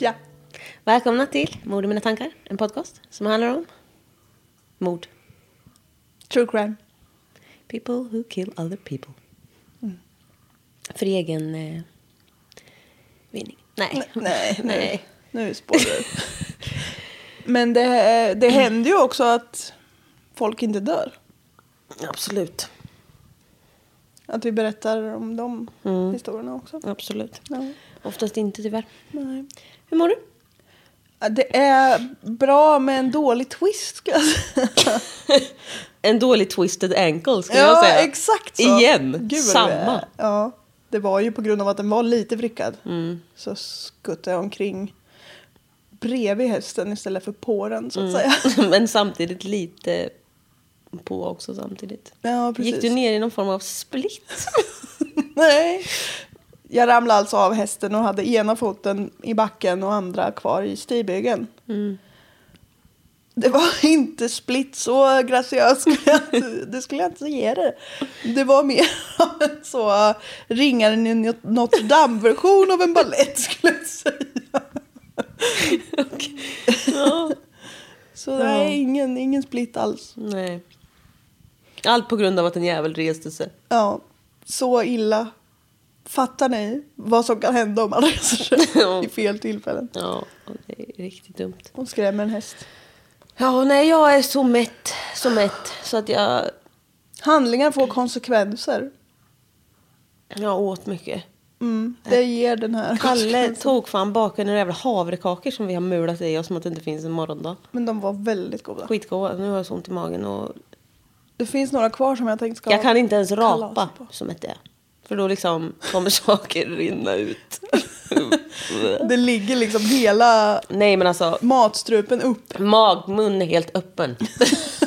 Tja. Välkomna till Mord i mina tankar. En podcast som handlar om mord. True crime. People who kill other people. För egen eh, vinning. Nej. Nej, nu, Nej. nu spårar det. Men det, det händer ju också att folk inte dör. Absolut. Att vi berättar om de historierna också. Absolut. Ja. Oftast inte tyvärr. Nej. Hur mår du? Ja, Det är bra med en dålig twist ska jag säga. En dålig twisted ankle jag Ja, säga. exakt så. Igen. Gud, Samma. Ja, det var ju på grund av att den var lite vrickad. Så skuttade jag omkring bredvid hästen istället för på den så att säga. Men samtidigt lite på också samtidigt. Ja, precis. Gick du ner i någon form av split? Nej. Jag ramlade alltså av hästen och hade ena foten i backen och andra kvar i stigbygeln. Det var inte split så graciöst, det skulle jag inte ge det. Det var mer av en så ringaren i Notre Dame-version av en ballett skulle jag säga. Så nej, ingen, ingen split alls. Nej. Allt på grund av att en jävel reste sig. Ja, så illa. Fattar ni vad som kan hända om man reser sig i fel tillfällen? Ja, det är riktigt dumt. Och skrämmer en häst. Ja, nej, jag är så mätt, så mätt så att jag, Handlingar får konsekvenser. jag åt mycket. Mm, det ger den här Kalle tog fan baka några jävla havrekakor som vi har mulat i oss som att det inte finns en morgondag. Men de var väldigt goda. Skitgoda. Nu har jag så ont i magen och Det finns några kvar som jag tänkte ska jag kan inte ens rapa på. som ett det. För då liksom kommer saker rinna ut. Det ligger liksom hela Nej men alltså, matstrupen upp. magmun är helt öppen.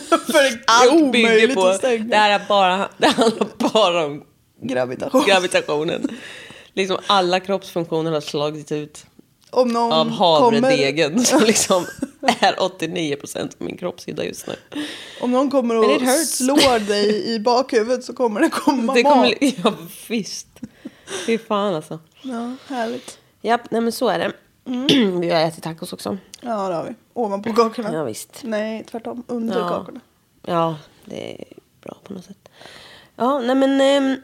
För det är Allt bygger omöjligt på, det här är bara, det handlar bara om Gravitation. gravitationen. Liksom alla kroppsfunktioner har slagit ut Om någon av havredegen kommer, som liksom är 89% av min kroppshydda just nu. om någon kommer och slår dig i bakhuvudet så kommer det komma Det mat. kommer, ja visst. Fy fan alltså. Ja, härligt. Japp, nej men så är det. Vi har ätit tacos också. Ja, det har vi. Ovanpå kakorna. Ja visst. Nej, tvärtom. Under Ja. kakorna. Ja, det är bra på något sätt. Ja, nej men ehm,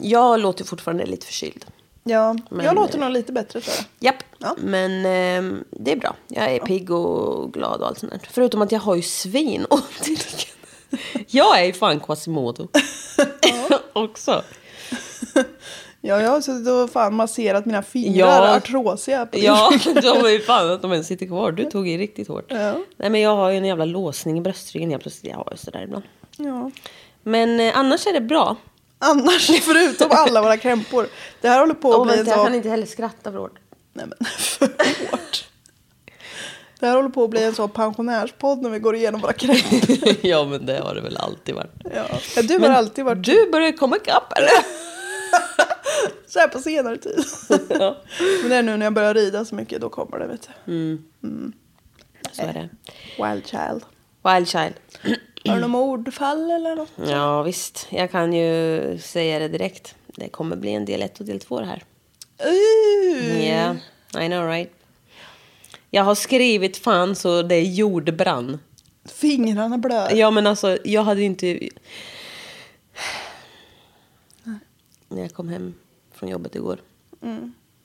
jag låter fortfarande lite förkyld. Ja, Men- jag låter nog lite bättre tror jag. Japp, Ja. men ehm, det är bra. Jag är pigg och glad och allt sånt där. Förutom att jag har ju svin Jag är ju fan Quasimodo. Också. Ja, jag har suttit och fan masserat mina fingrar, Ja. artrosiga. På Ja, de är ju fan att de ens sitter kvar. Du tog i riktigt hårt. Ja. Nej men jag har ju en jävla låsning i bröstryggen helt plötsligt. Jag har ju sådär ibland. ja. Men eh, annars är det bra. Annars, förutom alla våra krämpor. Det här håller på att Åh bli en vänta, jag så... kan inte heller skratta för hårt. Nej men, för hårt. Det här håller på att bli en sån pensionärspodd när vi går igenom våra krämpor. ja, men det har det väl alltid varit. Ja. Ja, du har alltid varit Du börjar komma ikapp eller? så här på senare tid. ja. Men det är nu när jag börjar rida så mycket, då kommer det vet du. Så är det. Wild child. Wild child. Har du något mordfall eller något? Ja, visst. Jag kan ju säga det direkt. Det kommer bli en del 1 och del 2 det här. Uh. Yeah, I know right. Jag har skrivit fan så det är jordbrann. Fingrarna blöder. Ja men alltså jag hade inte... När jag kom hem från jobbet igår.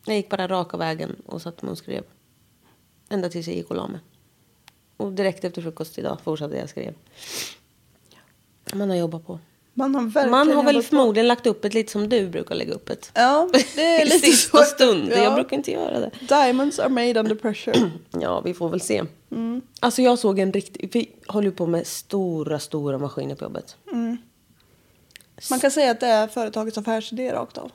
Jag gick bara raka vägen och satte mig och skrev. Ända tills jag gick och la mig. Och direkt efter frukost idag fortsatte jag skriva. Man har jobbat på. Man har Man har väl på. förmodligen lagt upp ett lite som du brukar lägga upp ett. Ja, det är lite sista så. stund. Ja. Jag brukar inte göra det. Diamonds are made under pressure. Ja, vi får väl se. Alltså jag såg en riktig... Vi håller på med stora, stora maskiner på jobbet. Man kan säga att det är företagets affärsidé rakt av.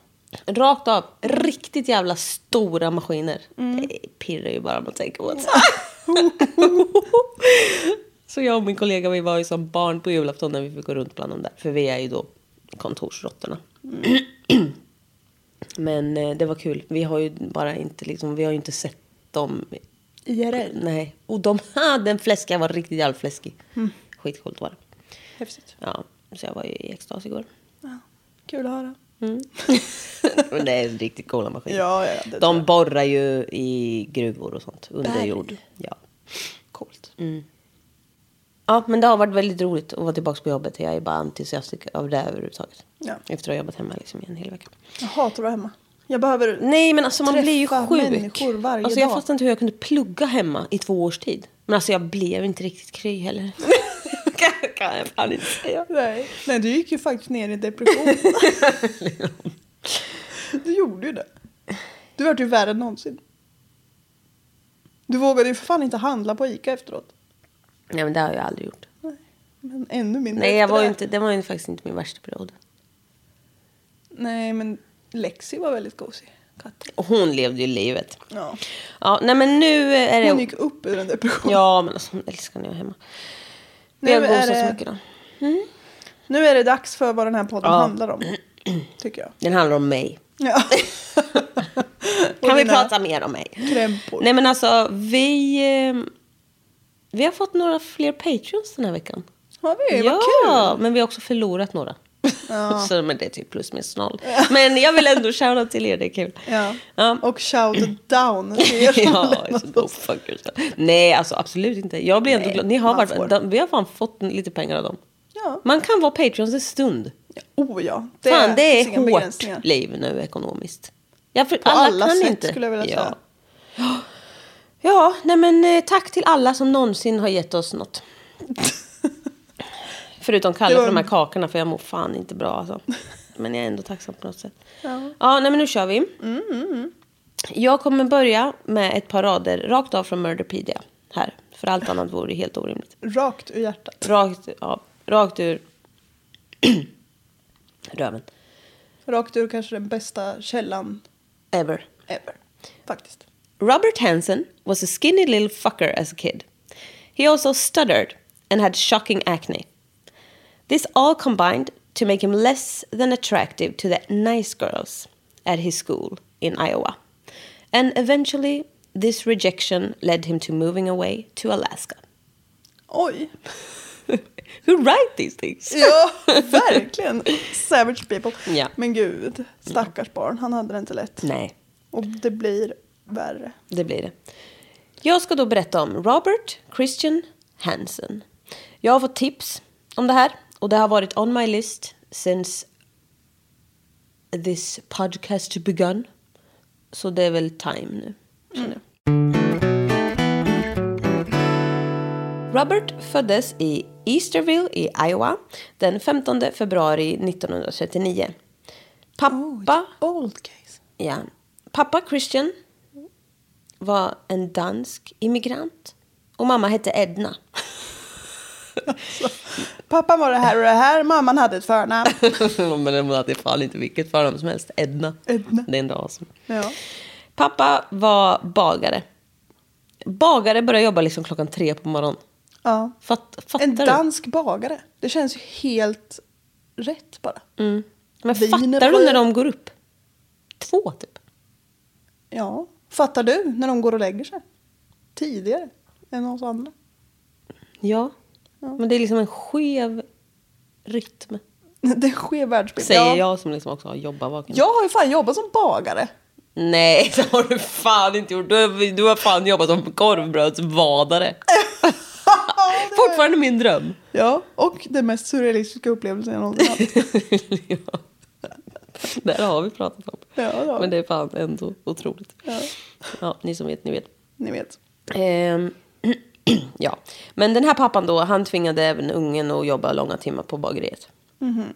Rakt av. Riktigt jävla stora maskiner. Det pirrar ju bara man tänker på det. Så jag och min kollega vi var ju som barn på julafton när vi fick gå runt bland dem där. För vi är ju då kontorsråttorna. Men eh, det var kul. Vi har ju bara inte liksom, vi har ju inte sett dem. IRL. Nej. Och de hade en fläska, var riktigt jävla fläskig. Skitcoolt var det. Häftigt. Ja, så jag var ju i extas igår. Ja. Kul att höra. Men det är riktigt coola maskiner. Ja, ja, det De borrar ju i gruvor och sånt under Berg. jord. Ja. Coolt. ja, men det har varit väldigt roligt att vara tillbaka på jobbet. Jag är bara entusiastisk av det överhuvudtaget. Ja. Efter att ha jobbat hemma liksom i en hel vecka. Jag hatar att vara hemma. Jag behöver... Nej, men alltså man blir ju sjuk. människor varje alltså, jag dag. fattar inte hur jag kunde plugga hemma i två års tid. Men alltså jag blev inte riktigt kry heller. kan, kan jag fan inte säga. Nej. Nej, du gick ju faktiskt ner i depression. du gjorde ju det. Du vart ju värre än någonsin. Du vågade ju för fan inte handla på Ica efteråt. Nej, men det har jag aldrig gjort. Men ännu mindre Nej, jag var det. inte, det var ju faktiskt inte min värsta period. Nej, men Lexi var väldigt gosig. Katten. Och hon levde ju livet. Ja. Ja, nej men nu är det... Hon gick upp ur en depression. Ja, men alltså hon älskar när jag är hemma. Vi har gosat så det- mycket då. Nu är det dags för vad den här podden Ja. handlar om. Tycker jag. Den handlar om mig. Ja. Kan vi prata mer om mig? Krämpor. Nej men alltså, vi... eh, Vi har fått några fler patreons den här veckan. Har vi? ja, Vad kul. men vi har också förlorat några. så men det är typ plus minus noll. Men jag vill ändå shouta till er, det är kul. Ja. Ja. Och shout down till er ja, go fuck yourself. Nej, alltså absolut inte. Jag blir ändå glad. Ni har varit, de, vi har fan fått lite pengar av dem. Ja. Man kan vara Patreons en stund. Oh ja. Det Fan, det är hårt liv nu ekonomiskt. Ja, för På alla, alla kan sätt, inte. skulle jag vilja ja. säga. Ja, nej men eh, tack till alla som någonsin har gett oss något. Förutom Kalle var för de här kakorna, för jag mår fan inte bra alltså. Men jag är ändå tacksam på något sätt. Ja. Ja, nej men nu kör vi. Mm, Jag kommer börja med ett par rader rakt av från Murderpedia här. För allt annat vore helt orimligt. Rakt ur hjärtat. Rakt, ja, rakt ur röven. Rakt ur kanske den bästa källan Ever. ever. Faktiskt. Robert Hansen was a skinny little fucker as a kid. He also stuttered and had shocking acne. This all combined to make him less than attractive to the nice girls at his school in Iowa. And eventually, this rejection led him to moving away to Alaska. Oj. Who write these things? Ja, verkligen. Savage people. Ja. Men gud, stackars barn. Han hade det inte lätt. Nej, Och det blir värre. det blir det. Jag ska då berätta om Robert Christian Hansen. Jag har fått tips om det här och det har varit on my list since this podcast begun. Så det är väl time nu, känner jag. Robert föddes i Easterville i Iowa den 15 februari 1939. Pappa Old case. Ja. Pappa Christian var en dansk immigrant. Och mamma hette Edna. Pappan var det här och det här. Mamman hade ett förnamn. Men hon hade fan inte vilket förnamn som helst. Edna. Edna. Det är en ras. Ja. Pappa var bagare. Bagare börjar jobba liksom klockan tre på morgonen. Ja. Fatt, fattar En du? dansk bagare. Det känns ju helt rätt bara. Men Wiener fattar du när de går upp? Två typ. Ja. Fattar du när de går och lägger sig? Tidigare än oss andra. Ja. Men det är liksom en skev rytm. Det är en skev världsbild. Säger ja. jag som liksom också har jobbat vaken. Jag har ju fan jobbat som bagare. Nej, det har du fan inte gjort. Du har, du har fan jobbat som korvbrödsvadare. Fortfarande min dröm. Ja, och den mest surrealistiska upplevelsen jag någonsin haft. ja. Det har vi pratat om. Ja. Men det är fan ändå otroligt. Ja. Ja, ni som vet, ni vet. Ni vet. Ehm, ja, men den här pappan då, han tvingade även ungen att jobba långa timmar på bageriet. Mm.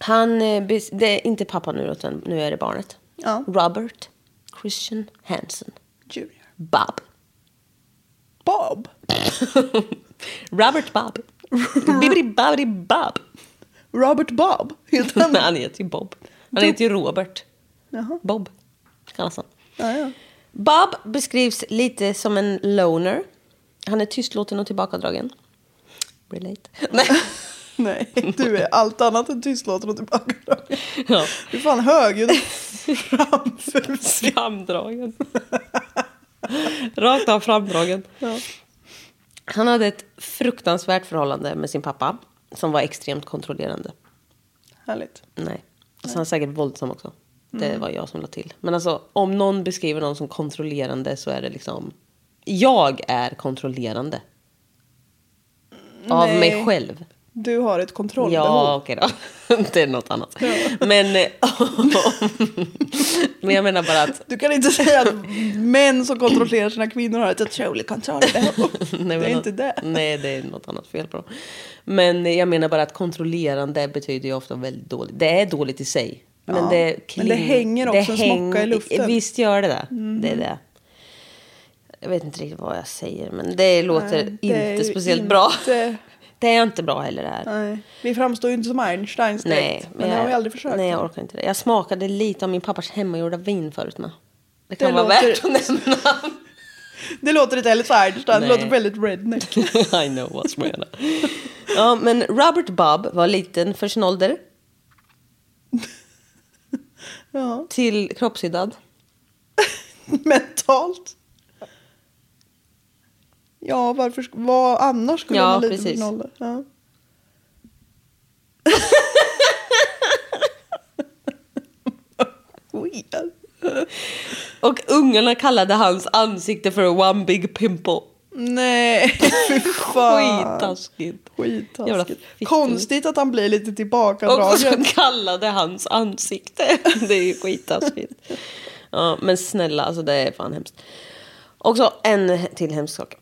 Han, eh, det är inte pappan nu, utan nu är det barnet. Ja. Robert Christian Hansen. Junior. Bob. Bob. Robert Bob. Bibbidi Bobbidi Bob. Robert Bob. Heter han. Nej, han heter ju Bob. Han heter ju Robert. Jaha. Bob kallas han. Ja, ja. Bob beskrivs lite som en loner. Han är tystlåten och tillbakadragen. Relate. Nej. Nej, du är allt annat än tystlåten och tillbakadragen. Ja. Du är fan högljudd framför Framdragen. Rakt av framdragen. Ja. Han hade ett fruktansvärt förhållande med sin pappa. Som var extremt kontrollerande. Härligt. Nej. Så han är säkert våldsam också. Det var jag som la till. Men alltså om någon beskriver någon som kontrollerande så är det liksom... Jag är kontrollerande. Av Nej. mig själv. Du har ett kontrollbehov. Ja, okej då. det är något annat. Men, eh, men jag menar bara att... Du kan inte säga att män som kontrollerar sina kvinnor har ett otroligt kontrollbehov. Nej, det är inte det. Nej, det är något annat fel på dem. Men jag menar bara att kontrollerande betyder ju ofta väldigt dåligt. Det är dåligt i sig. Men, Ja, det, men det hänger också en smocka i luften. Visst gör det det. Det är det. Jag vet inte riktigt vad jag säger, men det låter Nej, det inte speciellt inte- bra. Det är inte bra heller det här. Nej, vi framstår ju inte som Einsteins direkt. Nej, men det har vi aldrig försökt. Nej, jag orkar inte det. Jag smakade lite av min pappas hemmagjorda vin förut med. Det kan Det vara låter- värt att nämna. Det låter inte heller så Einstein, det Nej. låter väldigt redneck. I know what's menar. Ja, men Robert Bob var liten för sin ålder. Ja. Till kroppshyddad. Mentalt. Ja, varför, vad annars skulle Ja, man lite precis. sin ålder? Ja. Weird. Och ungarna kallade hans ansikte för one big pimple. Nej, fy fan. Skittaskigt. Skittaskigt. Konstigt att han blir lite Och tillbakadragen. så kallade hans ansikte. Det är ju skittaskigt. Ja, men snälla, alltså det är fan hemskt. Och så en till hemsk sak.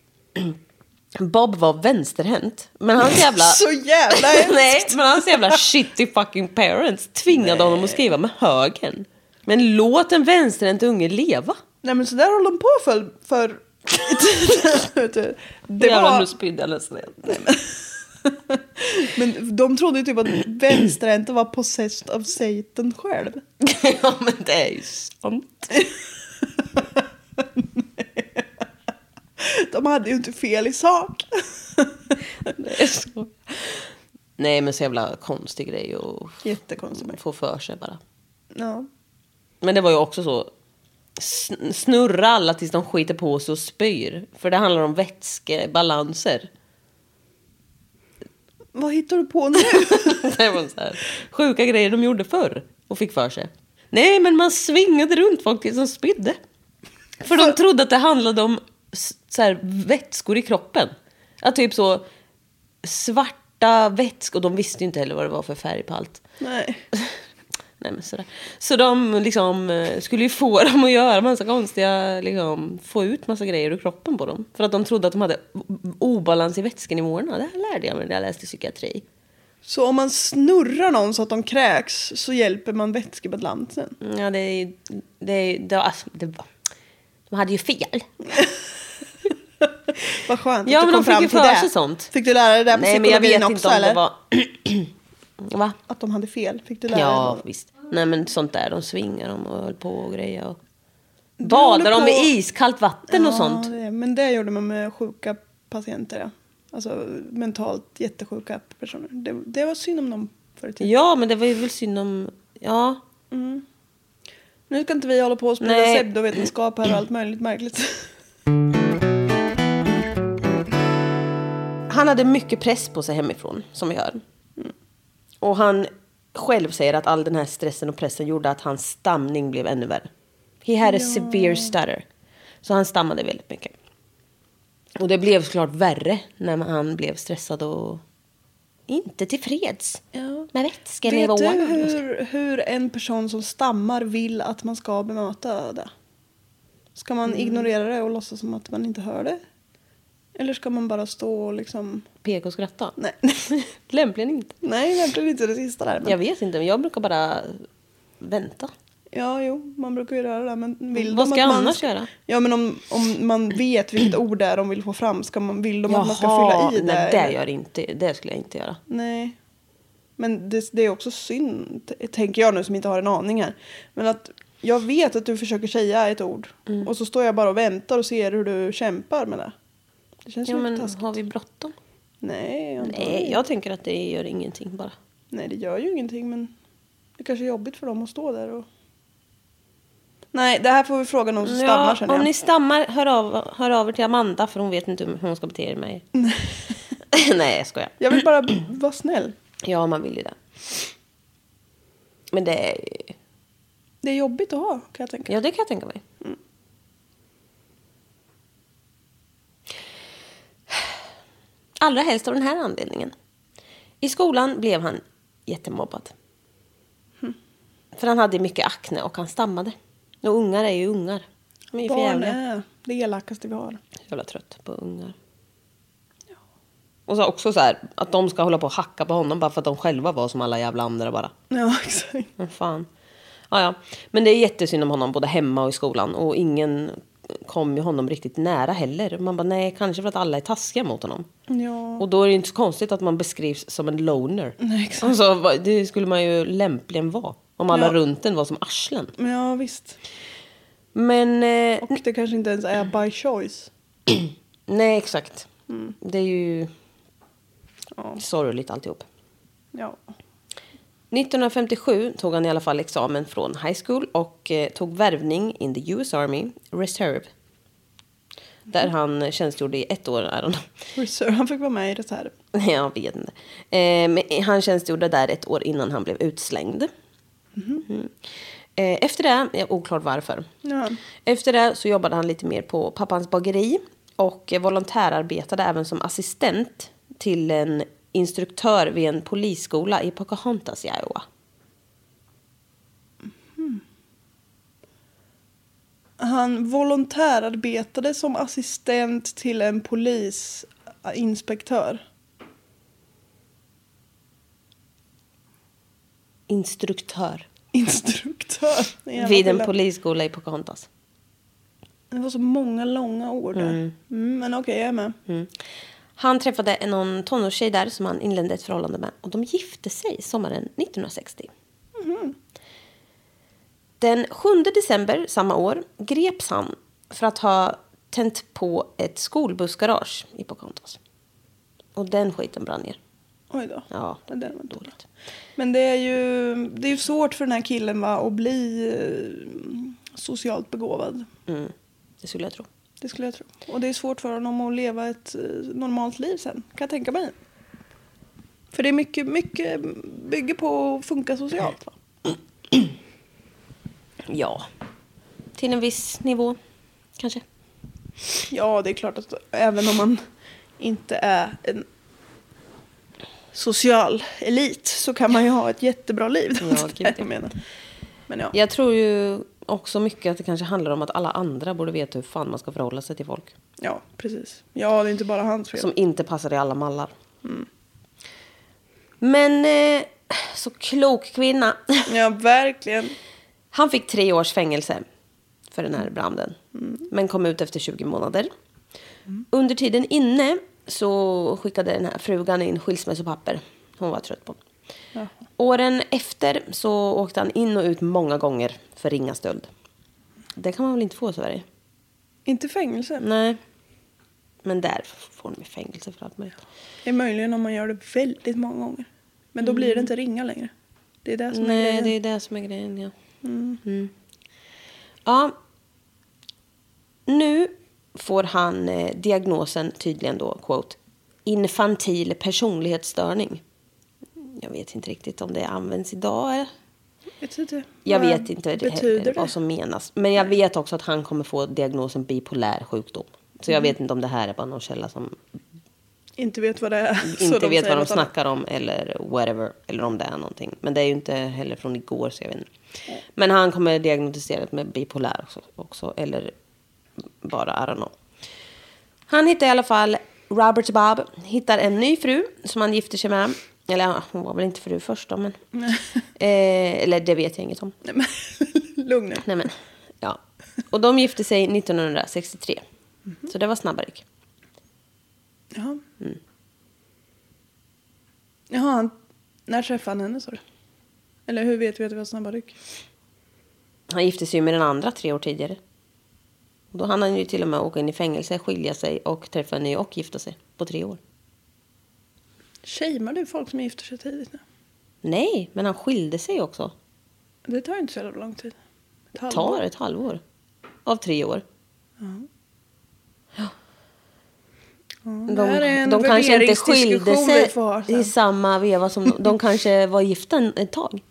Bob var vänsterhänt. Men hans jävla... Så jävla. Nej, men hans jävla shitty fucking parents tvingade honom att skriva med högern. Men låt en vänsterhänt unge leva. Nej men så där håller de på för... för det Jävlar, var, nu spydde jag nästan igen. men de trodde ju typ att vänsterhänta var possessed av Satan själv. ja, men det är ju sant. De hade ju inte fel i sak. Det. Nej, men så jävla konstig grej att Jättekonstigt. få för sig bara. Ja. Men det var ju också så. Sn- Snurra alla tills de skiter på sig och spyr. För det handlar om vätskebalanser. Vad hittar du på nu? det var så här, sjuka grejer de gjorde förr och fick för sig. Nej, men man svingade runt folk tills de spydde. För de trodde att det handlade om så här, vätskor i kroppen. Att typ så svarta vätskor, och de visste ju inte heller vad det var för färg på allt. Nej. Nej, men sådär. Så de liksom, eh, skulle ju få dem att göra massa konstiga, liksom, få ut massa grejer ur kroppen på dem. För att de trodde att de hade obalans i vätskenivåerna. Det här lärde jag mig när jag läste psykiatri. Så om man snurrar någon så att de kräks så hjälper man vätskebalansen. Mm, Ja, det är ju- det, är- det, alltså, det var, de hade ju fel. Vad skönt Ja, att du men kom de fick fram ju till för det. sig sånt. Fick du lära dig det på Nej, men jag vet också inte om eller? det var... Va? Att de hade fel? Fick du lära Ja, dig? visst. Nej, men sånt där. De svingar dem och höll på och grejer. Och... Badar de håller på- i iskallt vatten och sånt? Ja, det, men det gjorde man med sjuka patienter. Ja. Alltså mentalt jättesjuka personer. Det, det var synd om dem förr i tiden. Ja, men det var ju väl synd om... Ja. Nu ska inte vi hålla på och sprida pseudovetenskap här och allt möjligt märkligt. Han hade mycket press på sig hemifrån, som vi hör. Och han själv säger att all den här stressen och pressen gjorde att hans stamning blev ännu värre. He had a severe stutter. Så han stammade väldigt mycket. Och det blev såklart värre när han blev stressad och inte tillfreds Ja. med vätskan i Vet du hur, hur en person som stammar vill att man ska bemöta det? Ska man Mm. ignorera det och låtsas som att man inte hör det? Eller ska man bara stå och liksom... Peka och skratta? Nej, Lämpligen inte. Nej verkligen inte det sista där. Men... Jag vet inte, men jag brukar bara vänta. Ja, jo, man brukar ju göra det. Men vill Vad de ska att jag man annars göra? Ja, men om, om man vet vilket ord det är de vill få fram, ska man, vill de att man ska Jaha, fylla i det? nej det gör inte, det skulle jag inte göra. Nej. Men det, det är också synd, tänker jag nu som inte har en aning här. Men att jag vet att du försöker säga ett ord. Mm. Och så står jag bara och väntar och ser hur du kämpar med det. Det känns Ja, men taskigt. har vi bråttom? Nej, jag Nej, jag tänker att det gör ingenting bara. Nej, det gör ju ingenting. Men det kanske är jobbigt för dem att stå där och... Nej, det här får vi fråga någon som stammar Ja, känner om jag. ni stammar, hör av, hör av er till Amanda för hon vet inte hur hon ska bete er med. Nej, jag skojar. Jag vill bara vara snäll. Ja, man vill ju det. Men det är... Det är jobbigt att ha, kan jag tänka. Ja, det kan jag tänka mig. Allra helst av den här anledningen. I skolan blev han jättemobbad. För han hade mycket akne och han stammade. Och ungar är ju ungar. De är ju Barn är det elakaste vi har. Jävla trött på ungar. Och så också så här, att de ska hålla på och hacka på honom bara för att de själva var som alla jävla andra bara. Ja, exakt. Men fan. Ja, ja. Men det är jättesynd om honom både hemma och i skolan. Och ingen kom ju honom riktigt nära heller. Man bara, nej, kanske för att alla är taskiga mot honom. Ja. Och då är det inte så konstigt att man beskrivs som en loner. Nej, exakt. Alltså, det skulle man ju lämpligen vara. Om alla Ja. runt en var som arslen. Ja, visst. Men, eh, Och det kanske inte ens är by choice. nej exakt. Mm. Det är ju Ja. sorgligt alltihop. ja. 1957 tog han i alla fall examen från high school och eh, tog värvning in the US Army Reserve. Där han tjänstgjorde i ett år. I don't know. Reserve, han fick vara med i reserv. Jag vet inte. Eh, men han tjänstgjorde där ett år innan han blev utslängd. Mm. Eh, efter det, är oklart varför. Ja. Efter det så jobbade han lite mer på pappans bageri och volontärarbetade även som assistent till en instruktör vid en polisskola i Pocahontas i Iowa. Han volontärarbetade som assistent till en polisinspektör. Instruktör. Instruktör. Vid en polisskola i Pocahontas. Det var så många långa ord där. Mm, men okej, jag är med. Han träffade någon tonårstjej där som han inledde ett förhållande med. Och de gifte sig sommaren 1960. Den 7 december samma år greps han för att ha tänt på ett skolbussgarage i Pocahontas. Och den skiten brann ner. Oj då. Ja, det där var dåligt. Men det är ju det är ju svårt för den här killen va, att bli eh, socialt begåvad. Mm, det skulle jag tro. Det skulle jag tro. Och det är svårt för honom att leva ett eh, normalt liv sen, kan jag tänka mig. För det är mycket, mycket bygger på att funka socialt. Va? Ja, till en viss nivå kanske. Ja, det är klart att även om man inte är en social elit så kan man ju ha ett jättebra liv. Ja. jag menar. Men ja. Jag tror ju också mycket att det kanske handlar om att alla andra borde veta hur fan man ska förhålla sig till folk. ja, precis. Ja, det är inte bara hans fel. Som inte passar i alla mallar. Men eh, så klok kvinna. Ja, verkligen. Han fick tre års fängelse för den här branden. Men kom ut efter 20 månader. Under tiden inne så skickade den här frugan in skilsmässopapper. Hon var trött på. Ja. Åren efter så åkte han in och ut många gånger för ringa stöld. Det kan man väl inte få i Sverige? Inte fängelse. Nej. Men där får de fängelse för allt möjligt. Det är möjligen om man gör det väldigt många gånger. Men då blir det inte ringa längre. Det är det som är Nej, grejen. det är det som är grejen, ja. Mm. Ja. Nu får han eh, diagnosen tydligen då, quote, infantil personlighetsstörning. Jag vet inte riktigt om det används idag. Vet inte. Jag vet inte det betyder vad som menas. Men jag vet också att han kommer få diagnosen bipolär sjukdom. Så Mm. jag vet inte om det här är bara någon källa som Inte vet vad det är. inte vet säger vad de annat. snackar om eller whatever. Eller om det är någonting. Men det är ju inte heller från igår så jag vet inte. Men han kommer diagnostiserat med bipolär också. också eller bara, I don't know. Han hittar i alla fall, Robert Bob hittar en ny fru som han gifter sig med. Eller ja, hon var väl inte fru först då men. eh, eller det vet jag inget om. Nej, men, lugn nu. Nej men, ja. Och de gifte sig 1963. Så det var snabba ryck. Jaha. Mm. Jaha, när träffade han henne sa du? Eller hur vet vi att det var snabba ryck? Han gifte sig ju med den andra tre år tidigare. Och då hann han ju till och med åka in i fängelse, skilja sig och träffa en ny och gifta sig på tre år. Shamear du folk som gifter sig tidigt nu? Nej, men han skilde sig också. Det tar ju inte så jävla lång tid. Ett halvår. Tar ett halvår. Av tre år. det här är en de kanske inte skilde sig i samma veva som de, de kanske var gifta ett tag.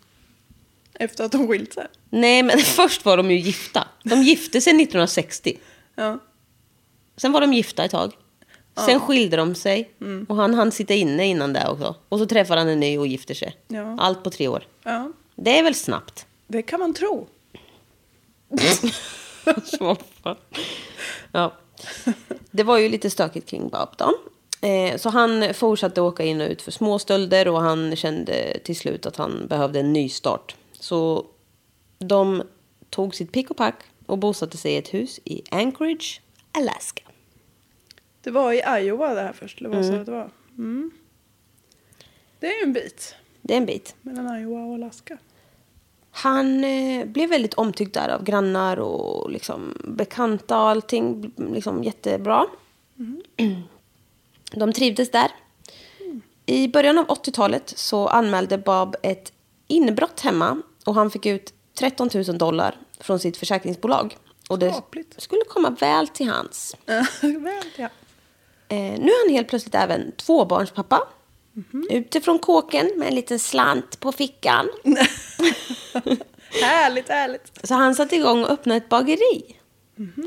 Efter att de skilt sig. Nej, men först var de ju gifta. De gifte sig 1960. Ja. Sen var de gifta ett tag. Sen skilde de sig. Och han hann sitta inne innan det också. Och så träffar han en ny och gifter sig. Ja. Allt på tre år. ja. Det är väl snabbt? Det kan man tro. Ja. Det var ju lite stökigt kring Bob då. Eh, så han fortsatte åka in och ut för småstölder och han kände till slut att han behövde en ny start. Så de tog sitt pick och pack och bosatte sig i ett hus i Anchorage, Alaska. Det var i Iowa det här först. Eller vad sa du att det var? Mm. Det är ju en bit Det är en bit. mellan Iowa och Alaska. Han eh, blev väldigt omtyckt där av grannar och liksom bekanta och allting. Liksom jättebra. De trivdes där. I början av 80-talet så anmälde Bob ett inbrott hemma och han fick ut 13 000 dollar från sitt försäkringsbolag. Och det Skapligt. skulle komma väl till hans. Väl, ja. Eh, nu är han helt plötsligt även tvåbarnspappa. Utifrån kåken med en liten slant på fickan. Härligt, härligt. Så han satte igång och öppnade ett bageri.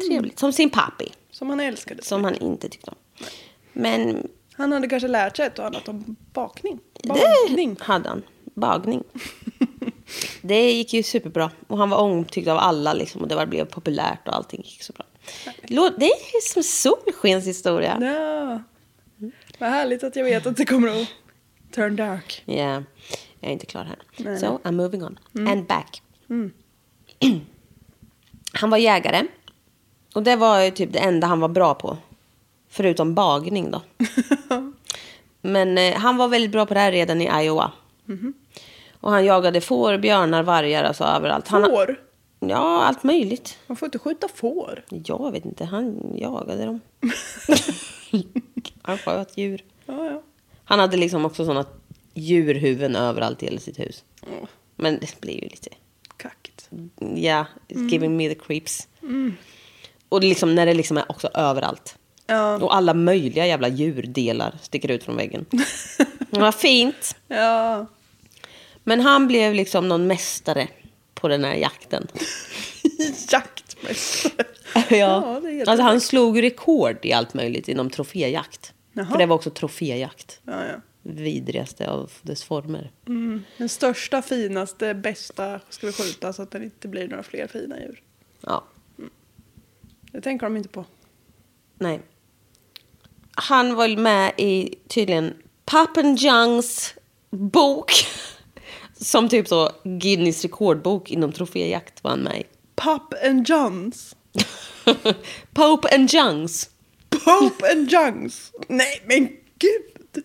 Trevligt. Som sin pappi. Som han älskade. Som han inte tyckte om. Men Han hade kanske lärt sig ett och annat om bakning. det Bagning. hade han. Bagning. det gick ju superbra. Och han var omtyckt av alla liksom. Och det var- blev populärt och allting gick så bra. Det är som solskenshistoria. Ja. Vad härligt att jag vet att det kommer att turn dark. Ja, jag är inte klar här. Nej, so. I'm moving on. And back. han var jägare. Och det var ju typ det enda han var bra på. Förutom bagning då. Men eh, han var väldigt bra på det här redan i Iowa. Och han jagade får, björnar, vargar, alltså överallt. Han, Får? Ja, allt möjligt. Man får inte skjuta får. Jag vet inte, han jagade dem. han sköt djur. Ja, ja. Han hade liksom också sådana djurhuvuden överallt i hela sitt hus. Åh, Men det blir ju lite, kackigt. ja, it's giving me the creeps. Och det liksom, när det liksom är också överallt. Ja. Och alla möjliga jävla djurdelar sticker ut från väggen. Vad fint. Ja. Men han blev liksom någon mästare på den här jakten. Jaktmästare. ja. helt alltså han slog rekord i allt möjligt inom troféjakt. Jaha. För det var också troféjakt. Ja, ja. Vidrigaste av dess former. Mm. Den största, finaste, bästa ska vi skjuta så att det inte blir några fler fina djur. Ja, Det tänker de inte på. nej. Han var med i tydligen Pappen Youngs bok. Som typ så Guinness rekordbok inom troféjakt med i. Pup and Johns. Pope and Youngs. Pope and Jungs. Nej men gud.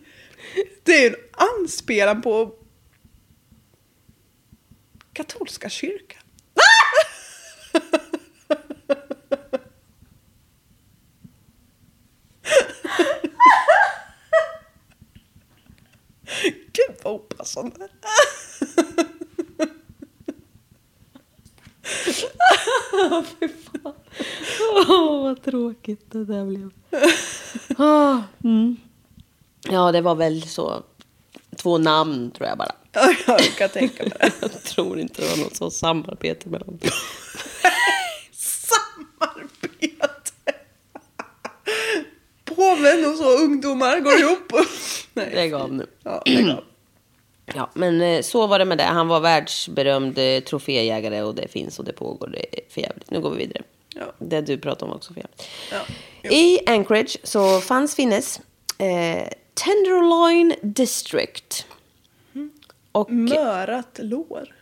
Det är en anspelan på katolska kyrkan. Vad opassande. Åh, vad tråkigt det där blev. Ah, mm. Ja, det var väl så. Två namn tror jag bara. Ja, jag kan tänka mig det. Jag tror inte det var något så samarbete mellan dem. Samarbete. Påven och så ungdomar går ihop. Nej. Lägg av nu. Ja, lägg av. Ja, men eh, så var det med det. Han var världsberömd eh, troféjägare och det finns och det pågår. Det är för jävligt. Nu går vi vidare. Ja. Det du pratade om var också för jävligt. Ja. I Anchorage så fanns finnes eh, Tenderloin District. Och Mörat lår.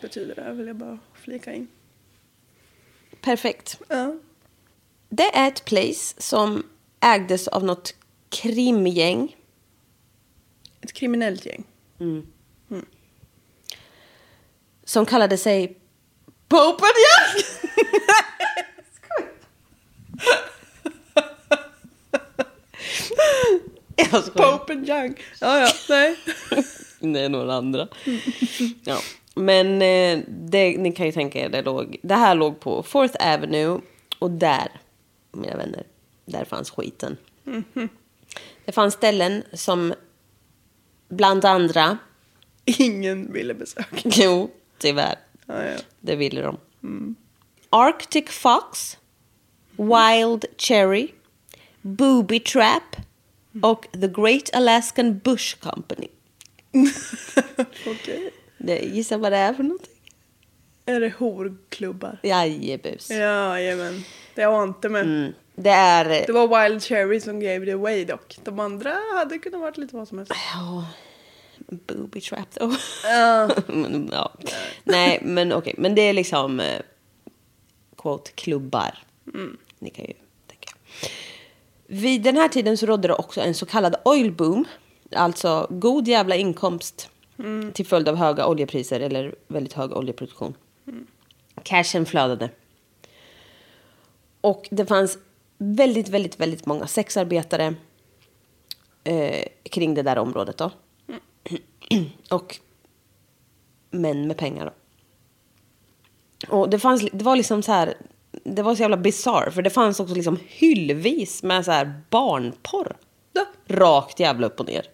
Betyder det, vill jag bara flika in. perfekt. Ja. Det är ett place som ägdes av något krimgäng. Ett kriminellt gäng. Som kallade sig Popen Jack! Jag skojar. Pope and Young. Ja, ja, nej. Det är några andra. Ja. Men eh, det, ni kan ju tänka er, det, låg, det här låg på Fourth Avenue. Och där, mina vänner, där fanns skiten. Det fanns ställen som bland andra, Ingen ville besöka. jo, tyvärr, Ja, ja. det ville de. Arctic Fox, Wild Cherry, Booby Trap och The Great Alaskan Bush Company. Okej. Det, gissa vad det är för någonting? Är det horklubbar? Jajebus. Ja, jajamän. Det ante mig. Mm. Det är... Det var Wild Cherry som gave it away dock. De andra hade kunnat varit lite vad som helst. Ja, booby trap då. Ja. Men, ja. Nej, men okej. Men det är liksom... Eh, quote, klubbar. Ni kan ju tänka. Vid den här tiden så rådde det också en så kallad oil boom. Alltså god jävla inkomst till följd av höga oljepriser eller väldigt hög oljeproduktion. Cashen flödade. Och det fanns väldigt, väldigt, väldigt många sexarbetare eh, kring det där området då. Och män med pengar då. Och det, fanns, det var liksom så här, det var så jävla bizarr för det fanns också liksom hyllvis med så här barnporr. Ja. Rakt jävla upp och ner.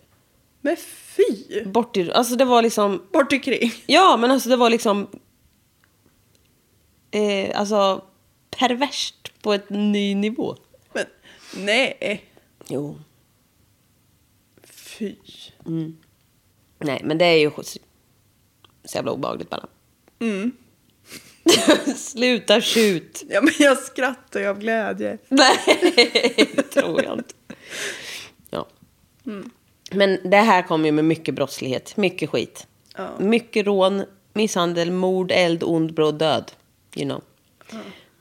Men fy! Bort i, alltså det var liksom, Bort omkring. ja men alltså det var liksom, eh, alltså perverst på ett ny nivå. Men nej. Jo. Fy. Nej men det är ju så jävla obehagligt bara. Mm. Sluta skjut. Ja, men jag skrattar ju av glädje. Nej, det tror jag inte. Ja. Men det här kommer ju med mycket brottslighet, mycket skit. Ja. Mycket rån, misshandel, mord, eld, ond, bråd död. You know.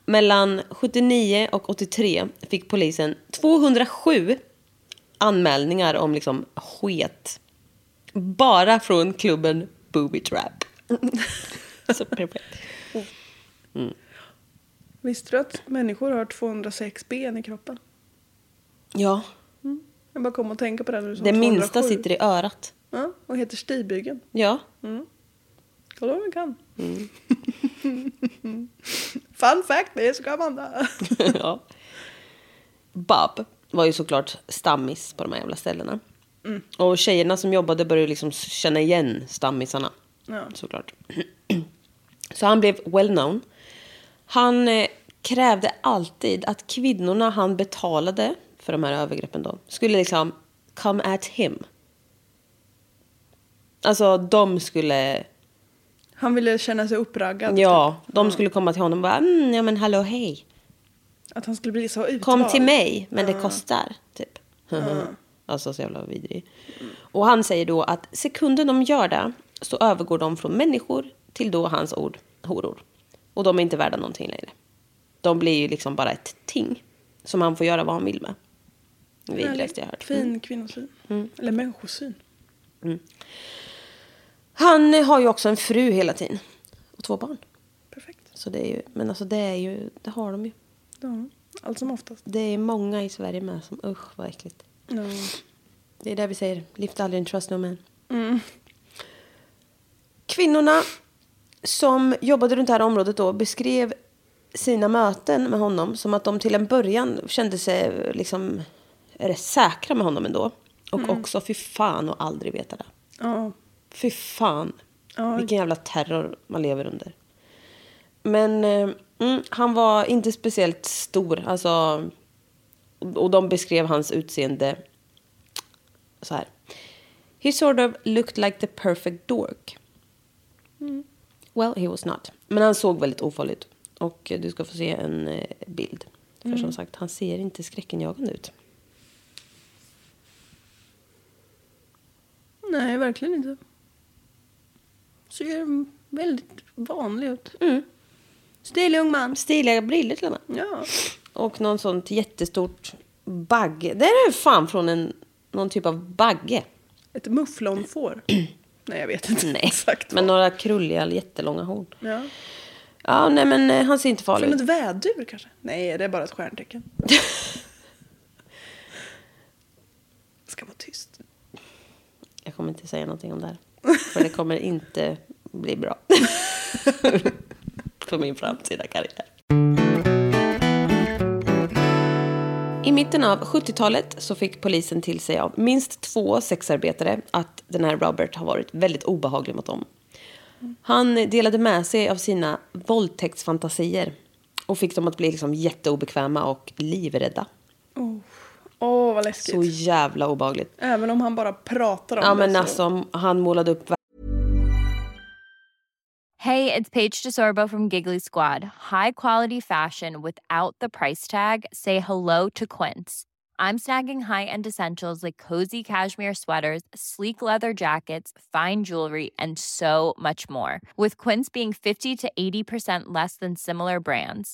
Mellan 79 och 83 fick polisen 207 anmälningar om liksom sket. Bara från klubben Booby Trap. Så perfekt. Visste du att människor har 206 ben i kroppen? Ja, Jag bara kom att tänka på det nu. det minsta sitter i örat. Ja, och heter stigbygeln. Ja, Kolla vad man kan. Fun fact, det så kan man det. ja. Bob var ju såklart stammis på de här jävla ställena. Och tjejerna som jobbade började liksom känna igen stammisarna. Ja. Såklart. Så han blev well known. Han eh, krävde alltid att kvinnorna han betalade för de här övergreppen då skulle liksom come at him. Alltså de skulle, Han ville känna sig uppraggad. ja, typ. de skulle komma till honom och bara, mm, ja men hallå hej. Att han skulle bli så utvald. Kom till mig, men det kostar. Typ. alltså så jävla vidrig. Och han säger då att sekunden de gör det så övergår de från människor till då hans ord horor. Och de är inte värda någonting längre. De blir ju liksom bara ett ting som han får göra vad han vill med. Vidrigaste jag hört. Fin kvinnosyn. Eller människosyn. Han har ju också en fru hela tiden. Och två barn. Perfekt. Så det är ju, men alltså det är ju, det har de ju. Ja, allt som oftast. Det är många i Sverige med som, usch vad äckligt. Ja. Det är det vi säger. Lift aldrig and trust no man. Kvinnorna som jobbade runt det här området då beskrev sina möten med honom som att de till en början kände sig liksom rätt säkra med honom ändå. Och också fy fan och aldrig veta det. Ja. Fy fan. Vilken jävla terror man lever under. Men eh, mm, han var inte speciellt stor. Alltså, och de beskrev hans utseende så här. He sort of looked like the perfect dork. Well, he was not. Men han såg väldigt ofarlig ut. Och du ska få se en eh, bild. För som sagt, han ser inte skräckenjagande ut. Nej, verkligen inte. Ser väldigt vanlig ut. Stilig ung man. Stiliga brillor till och med. Ja. Och någon sånt jättestort bagge. Det är fan från en, någon typ av bagge. Ett mufflonfår. Nej, jag vet inte Nej, exakt men några krulliga, jättelånga horn. Ja. Ja, nej men eh, han ser inte farlig Från ut. ett vädur kanske? Nej, det är bara ett stjärntecken. Ska vara tyst. Jag kommer inte säga någonting om det här. För det kommer inte bli bra. För min framtida karriär. I mitten av 70-talet så fick polisen till sig av minst två sexarbetare att den här Robert har varit väldigt obehaglig mot dem. Han delade med sig av sina våldtäktsfantasier och fick dem att bli liksom jätteobekväma och livrädda. Åh, vad läskigt. Så jävla obehagligt. Även om han bara pratar om Ja det. men så- alltså han målade upp Hey, it's Paige DeSorbo from Giggly Squad. High quality fashion without the price tag. Say hello to Quince. I'm snagging high-end essentials like cozy cashmere sweaters, sleek leather jackets, fine jewelry, and so much more. With Quince being 50 to 80% less than similar brands.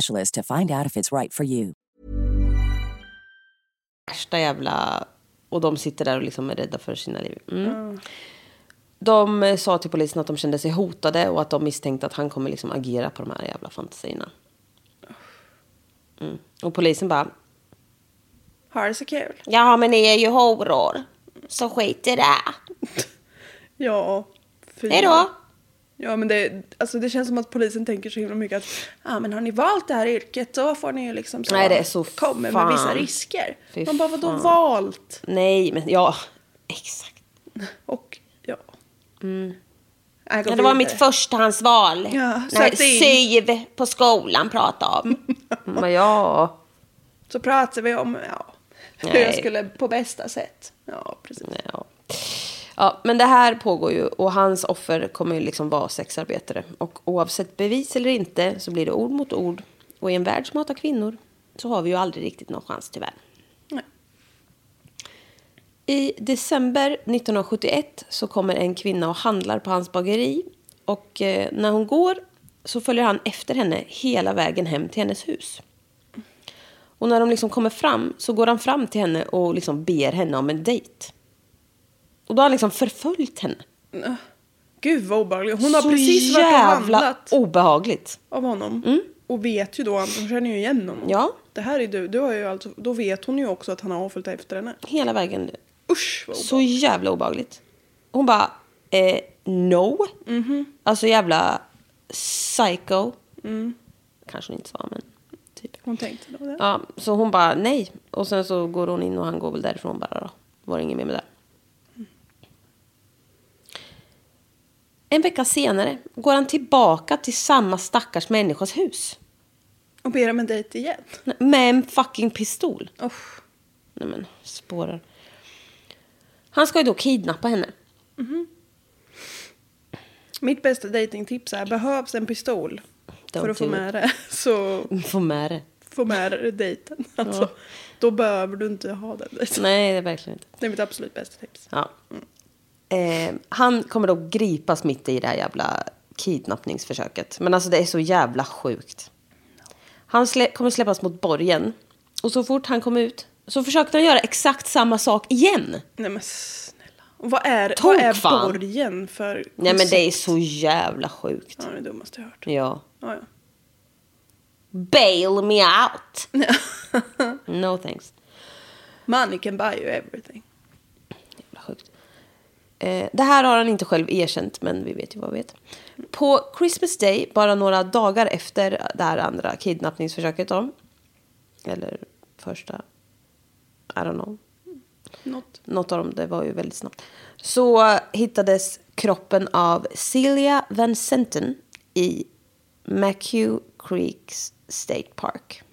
to find out if it's right for you. värsta jävla... Och de sitter där och liksom är rädda för sina liv. Mm. De eh, sa till polisen att de kände sig hotade och att de misstänkte att han kommer liksom agera på de här jävla fantasierna. Mm. Och polisen bara, Har det så kul. ja men ni är ju horor. Så skit i det. Ja. Hej då. Ja, men det, alltså det känns som att polisen tänker så himla mycket att ah, men har ni valt det här yrket då får ni ju liksom så, Nej, det är så kommer fan. med vissa risker. Fy Man bara, vadå fan. valt? Nej, men ja, exakt. Och ja. Går Ja, det var mitt förstahandsval. Ja. SYV på skolan pratade om. Men ja, Så pratar vi om ja, hur Nej. jag skulle på bästa sätt. Ja, precis. Ja. Ja, men det här pågår ju och hans offer kommer ju liksom vara sexarbetare. Och oavsett bevis eller inte så blir det ord mot ord. Och i en värld som hatar kvinnor så har vi ju aldrig riktigt någon chans tyvärr. Nej. I december 1971 så kommer en kvinna och handlar på hans bageri. Och eh, när hon går så följer han efter henne hela vägen hem till hennes hus. Och när de liksom kommer fram så går han fram till henne och liksom ber henne om en dejt. Och då har han liksom förföljt henne. Gud vad obehagligt. Hon har Så precis varit och jävla handlat obehagligt. av honom. Och vet ju då, hon känner ju igen honom. Ja. Det här är du. du har ju alltså, då vet hon ju också att han har följt efter henne. Hela vägen. Usch vad Så jävla obehagligt. Hon bara, eh, no. Alltså jävla psycho. Kanske hon inte sa, men typ. Hon tänkte då det. Ja, så hon bara nej. Och sen så går hon in och han går väl därifrån bara då. Var det inget mer med det. En vecka senare går han tillbaka till samma stackars människas hus. Och ber om en dejt igen. Med en fucking pistol. Usch. Nej men, spårar. Han ska ju då kidnappa henne. Mitt bästa datingtips är behövs en pistol Don't för att få med det. Så Få med det. få med det dejten. Alltså, Då behöver du inte ha den dejten. Nej, det är verkligen inte. Det är mitt absolut bästa tips. Ja. Eh, han kommer då gripas mitt i det här jävla kidnappningsförsöket. Men alltså det är så jävla sjukt. Han slä- kommer släppas mot borgen. Och så fort han kom ut så försökte han göra exakt samma sak igen. Nej men snälla. Och vad är, Tok vad är fan. borgen för Nej men det är koncept? så jävla sjukt. Ja, det är det dummaste jag hört. Ja. Ja, ja. Bail me out! no thanks. Money can buy you everything. Jävla sjukt. Eh, det här har han inte själv erkänt, men vi vet ju vad vi vet. På Christmas Day, bara några dagar efter det här andra kidnappningsförsöket då. Eller första, I don't know. Något. Något av dem, det var ju väldigt snabbt. Så hittades kroppen av Celia Van Senten i McHugh Creeks State Park.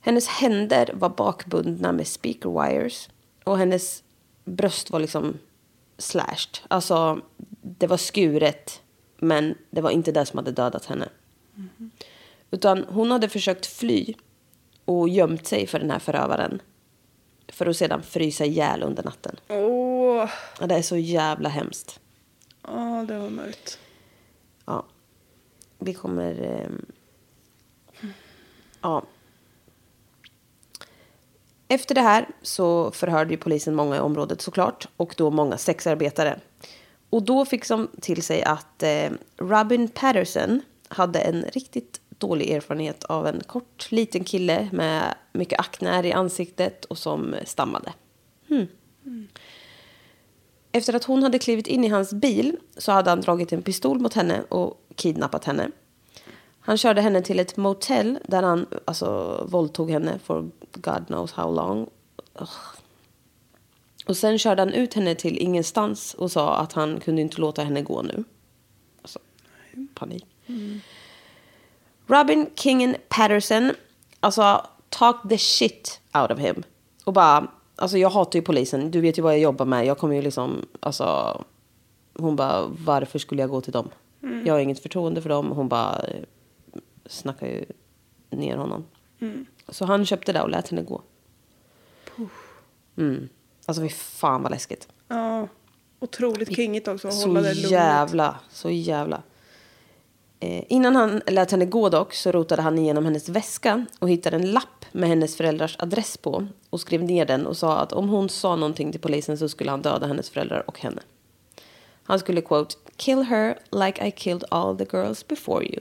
Hennes händer var bakbundna med speaker wires och hennes bröst var liksom slashed. Alltså, det var skuret, men det var inte det som hade dödat henne. Utan hon hade försökt fly och gömt sig för den här förövaren. För att sedan frysa ihjäl under natten. Ja, det är så jävla hemskt. ja, det var mörkt. Ja. Vi kommer... ehm, ja. Efter det här så förhörde ju polisen många i området såklart. Och då många sexarbetare. Och då fick de till sig att eh, Robin Patterson hade en riktigt dålig erfarenhet av en kort liten kille med mycket akne i ansiktet och som stammade. Hmm. Efter att hon hade klivit in i hans bil så hade han dragit en pistol mot henne och kidnappat henne. Han körde henne till ett motell där han alltså, våldtog henne for God knows how long. Ugh. Och sen körde han ut henne till ingenstans och sa att han kunde inte låta henne gå nu. Alltså, panik. Robin Kingen Patterson, alltså talk the shit out of him. Och bara, alltså jag hatar ju polisen, du vet ju vad jag jobbar med. Jag kommer ju liksom, alltså. Hon bara, varför skulle jag gå till dem? Jag har inget förtroende för dem. Hon bara snackar ju ner honom. Så han köpte det och lät henne gå. Mm. Alltså fy fan vad läskigt. Ja, otroligt kingigt också att Så hålla det lugnet. jävla, så jävla. Eh, innan han lät henne gå dock så rotade han igenom hennes väska och hittade en lapp med hennes föräldrars adress på och skrev ner den och sa att om hon sa någonting till polisen så skulle han döda hennes föräldrar och henne. Han skulle quote kill her like I killed all the girls before you.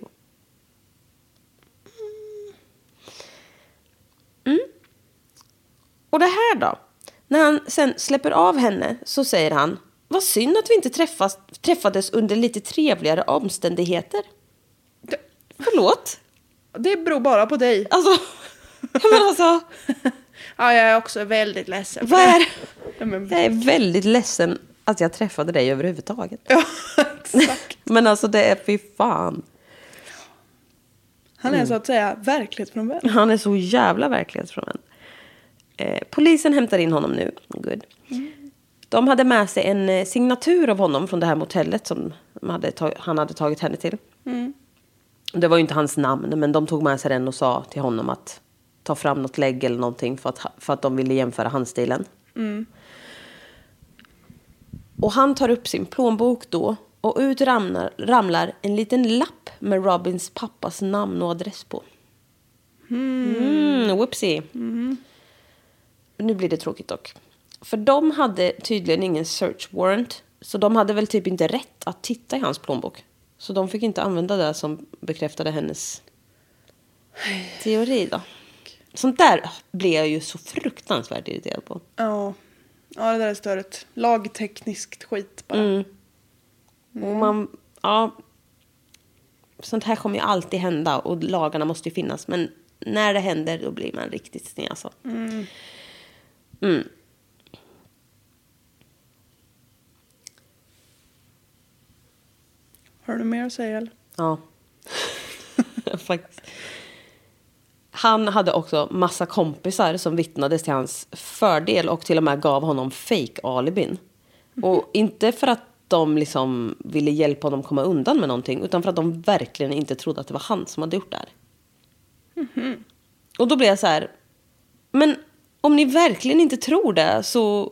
Och det här då? När han sen släpper av henne så säger han vad synd att vi inte träffas, träffades under lite trevligare omständigheter. Förlåt? Det beror bara på dig. Alltså, men alltså Ja, jag är också väldigt ledsen. vad är det. Jag är väldigt ledsen att jag träffade dig överhuvudtaget. ja, exakt. Men alltså det är fy fan. Han är så att säga verklighetsfrånvänd. Han är så jävla verklighetsfrånvänd. Eh, polisen hämtar in honom nu. Good. De hade med sig en eh, signatur av honom från det här motellet som hade han hade tagit henne till. Det var ju inte hans namn, men de tog med sig den och sa till honom att ta fram något lägg eller någonting för att, för att de ville jämföra handstilen. Och han tar upp sin plånbok då och ut ramlar, ramlar en liten lapp med Robins pappas namn och adress på. Mm, whoopsie. Mm. Nu blir det tråkigt dock. För de hade tydligen ingen search warrant. Så de hade väl typ inte rätt att titta i hans plånbok. Så de fick inte använda det som bekräftade hennes teori då. Sånt där blir jag ju så fruktansvärt irriterad på. Ja. ja, det där är störigt. Lagtekniskt skit bara. Mm. Och man, ja, sånt här kommer ju alltid hända och lagarna måste ju finnas. Men när det händer då blir man riktigt sned alltså. Mm. Har du mer att säga eller? Ja. Faktiskt. Han hade också massa kompisar som vittnade till hans fördel och till och med gav honom fake alibin. Och inte för att de liksom ville hjälpa honom komma undan med någonting utan för att de verkligen inte trodde att det var han som hade gjort det här. Och då blev jag så här, men om ni verkligen inte tror det så,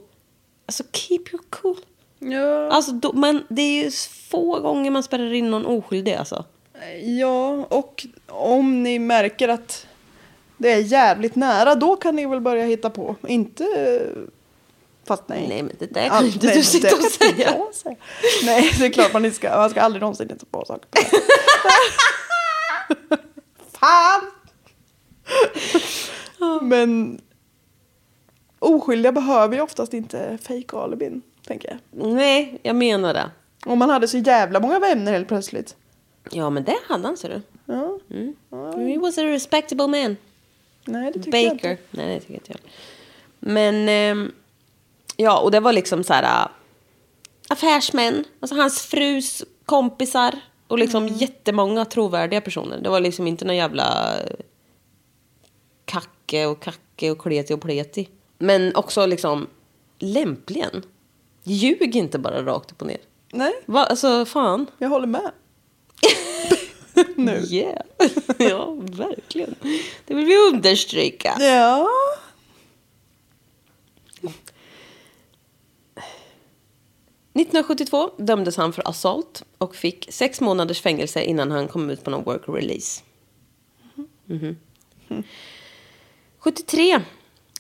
alltså keep your cool. Ja. Alltså, då, men det är ju få gånger man spärrar in någon oskyldig alltså. Ja, och om ni märker att det är jävligt nära, då kan ni väl börja hitta på. Inte... Fast nej. Nej, men det där kan Allt- inte du sitta och säga. Nej, det är klart man ska. Man ska aldrig någonsin hitta på saker. på. Fan! Men oskyldiga behöver ju oftast inte fake alibin, tänker jag. Nej, jag menar det. Om man hade så jävla många vänner helt plötsligt. Ja, men det hade han, ser du. Ja. He was a respectable man. Nej, det tycker jag Baker. inte. Nej, det tycker inte jag. Men, ehm, ja, och det var liksom så här... äh, affärsmän, alltså hans frus kompisar och liksom Mm. jättemånga trovärdiga personer. Det var liksom inte någon jävla eh, kacke och kacke och kleti och pleti. Men också liksom lämpligen. Ljug inte bara rakt upp och ner. Nej, Va? Alltså, fan. jag håller med. nu. Yeah. ja, verkligen. Det vill vi understryka. Ja. 1972 dömdes han för assault och fick sex månaders fängelse innan han kom ut på någon work release. Mhm. 73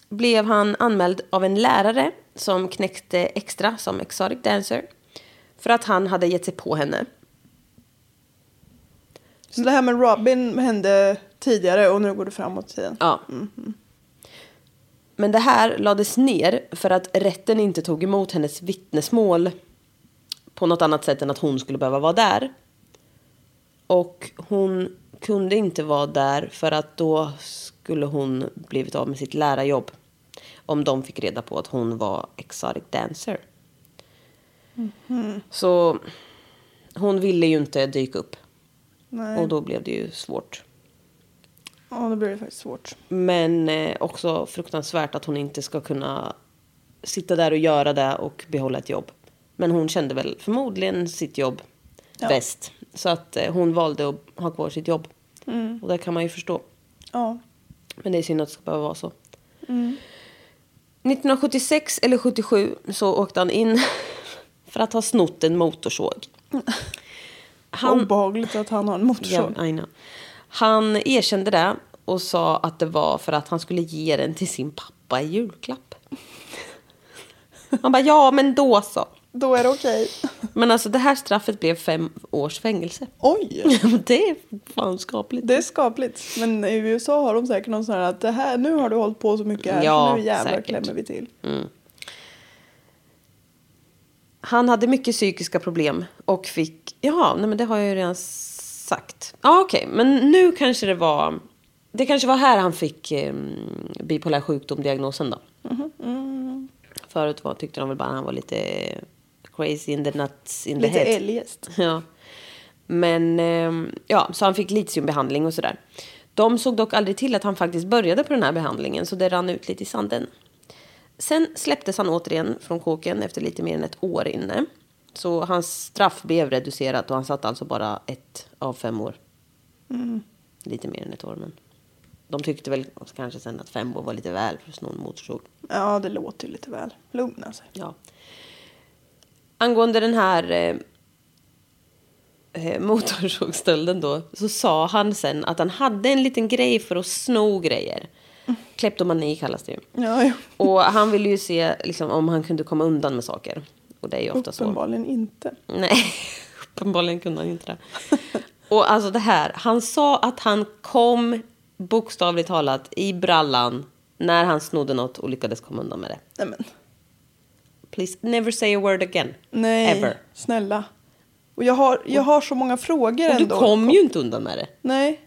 blev han anmäld av en lärare som knäckte extra som exotic dancer för att han hade gett sig på henne. Så det här med Robin hände tidigare och nu går det framåt i tiden. Ja. Men det här lades ner för att rätten inte tog emot hennes vittnesmål på något annat sätt än att hon skulle behöva vara där. Och hon kunde inte vara där för att då skulle hon blivit av med sitt lärarjobb. Om de fick reda på att hon var exotic dancer. Så hon ville ju inte dyka upp. Nej. Och då blev det ju svårt. Ja, då blir det faktiskt svårt. Men eh, också fruktansvärt att hon inte ska kunna sitta där och göra det och behålla ett jobb. Men hon kände väl förmodligen sitt jobb Ja. bäst. Så att eh, hon valde att ha kvar sitt jobb. Och det kan man ju förstå. Ja. Men det är synd att det ska behöva vara så. 1976 eller 77 så åkte han in för att ha snott en motorsåg. Han... Obehagligt att han har en motorsåg. Know. Han erkände det och sa att det var för att han skulle ge den till sin pappa i julklapp. Han bara, ja men då så. Då är det okej. Men alltså det här straffet blev fem års fängelse. Oj! det är fan skapligt. Det är skapligt. Men i USA har de säkert någon sån här att det här, nu har du hållit på så mycket här Ja, så nu jävlar säkert. klämmer vi till. Han hade mycket psykiska problem och fick... Ja, nej men det har jag ju redan sagt. Ja, okej. Men nu kanske det var... Det kanske var här han fick eh, bipolär sjukdom-diagnosen då. Förut var, tyckte de väl bara han var lite crazy in the nuts in the Lite head. eljest. Ja. Men ehm, ja, så han fick litiumbehandling och sådär. De såg dock aldrig till att han faktiskt började på den här behandlingen så det rann ut lite i sanden. Sen släpptes han återigen från kåken efter lite mer än ett år inne. Så hans straff blev reducerat och han satt alltså bara ett av fem år. Lite mer än ett år men. De tyckte väl kanske sen att fem år var lite väl för att sno en motorsåg. Ja, det låter ju lite väl. Lugna sig. Ja. Angående den här eh, eh, motorsågsstölden då, så sa han sen att han hade en liten grej för att sno grejer. Kleptomani kallas det ju. Ja, ja. Och han ville ju se liksom, om han kunde komma undan med saker. Och det är ju ofta så. Uppenbarligen inte. Nej, uppenbarligen kunde han inte det. Och alltså det här, han sa att han kom bokstavligt talat i brallan när han snodde något och lyckades komma undan med det. Nej men. Please never say a word again. Nej, Ever. snälla. Och jag har, jag har så många frågor Och du kom ju inte undan med det. Nej.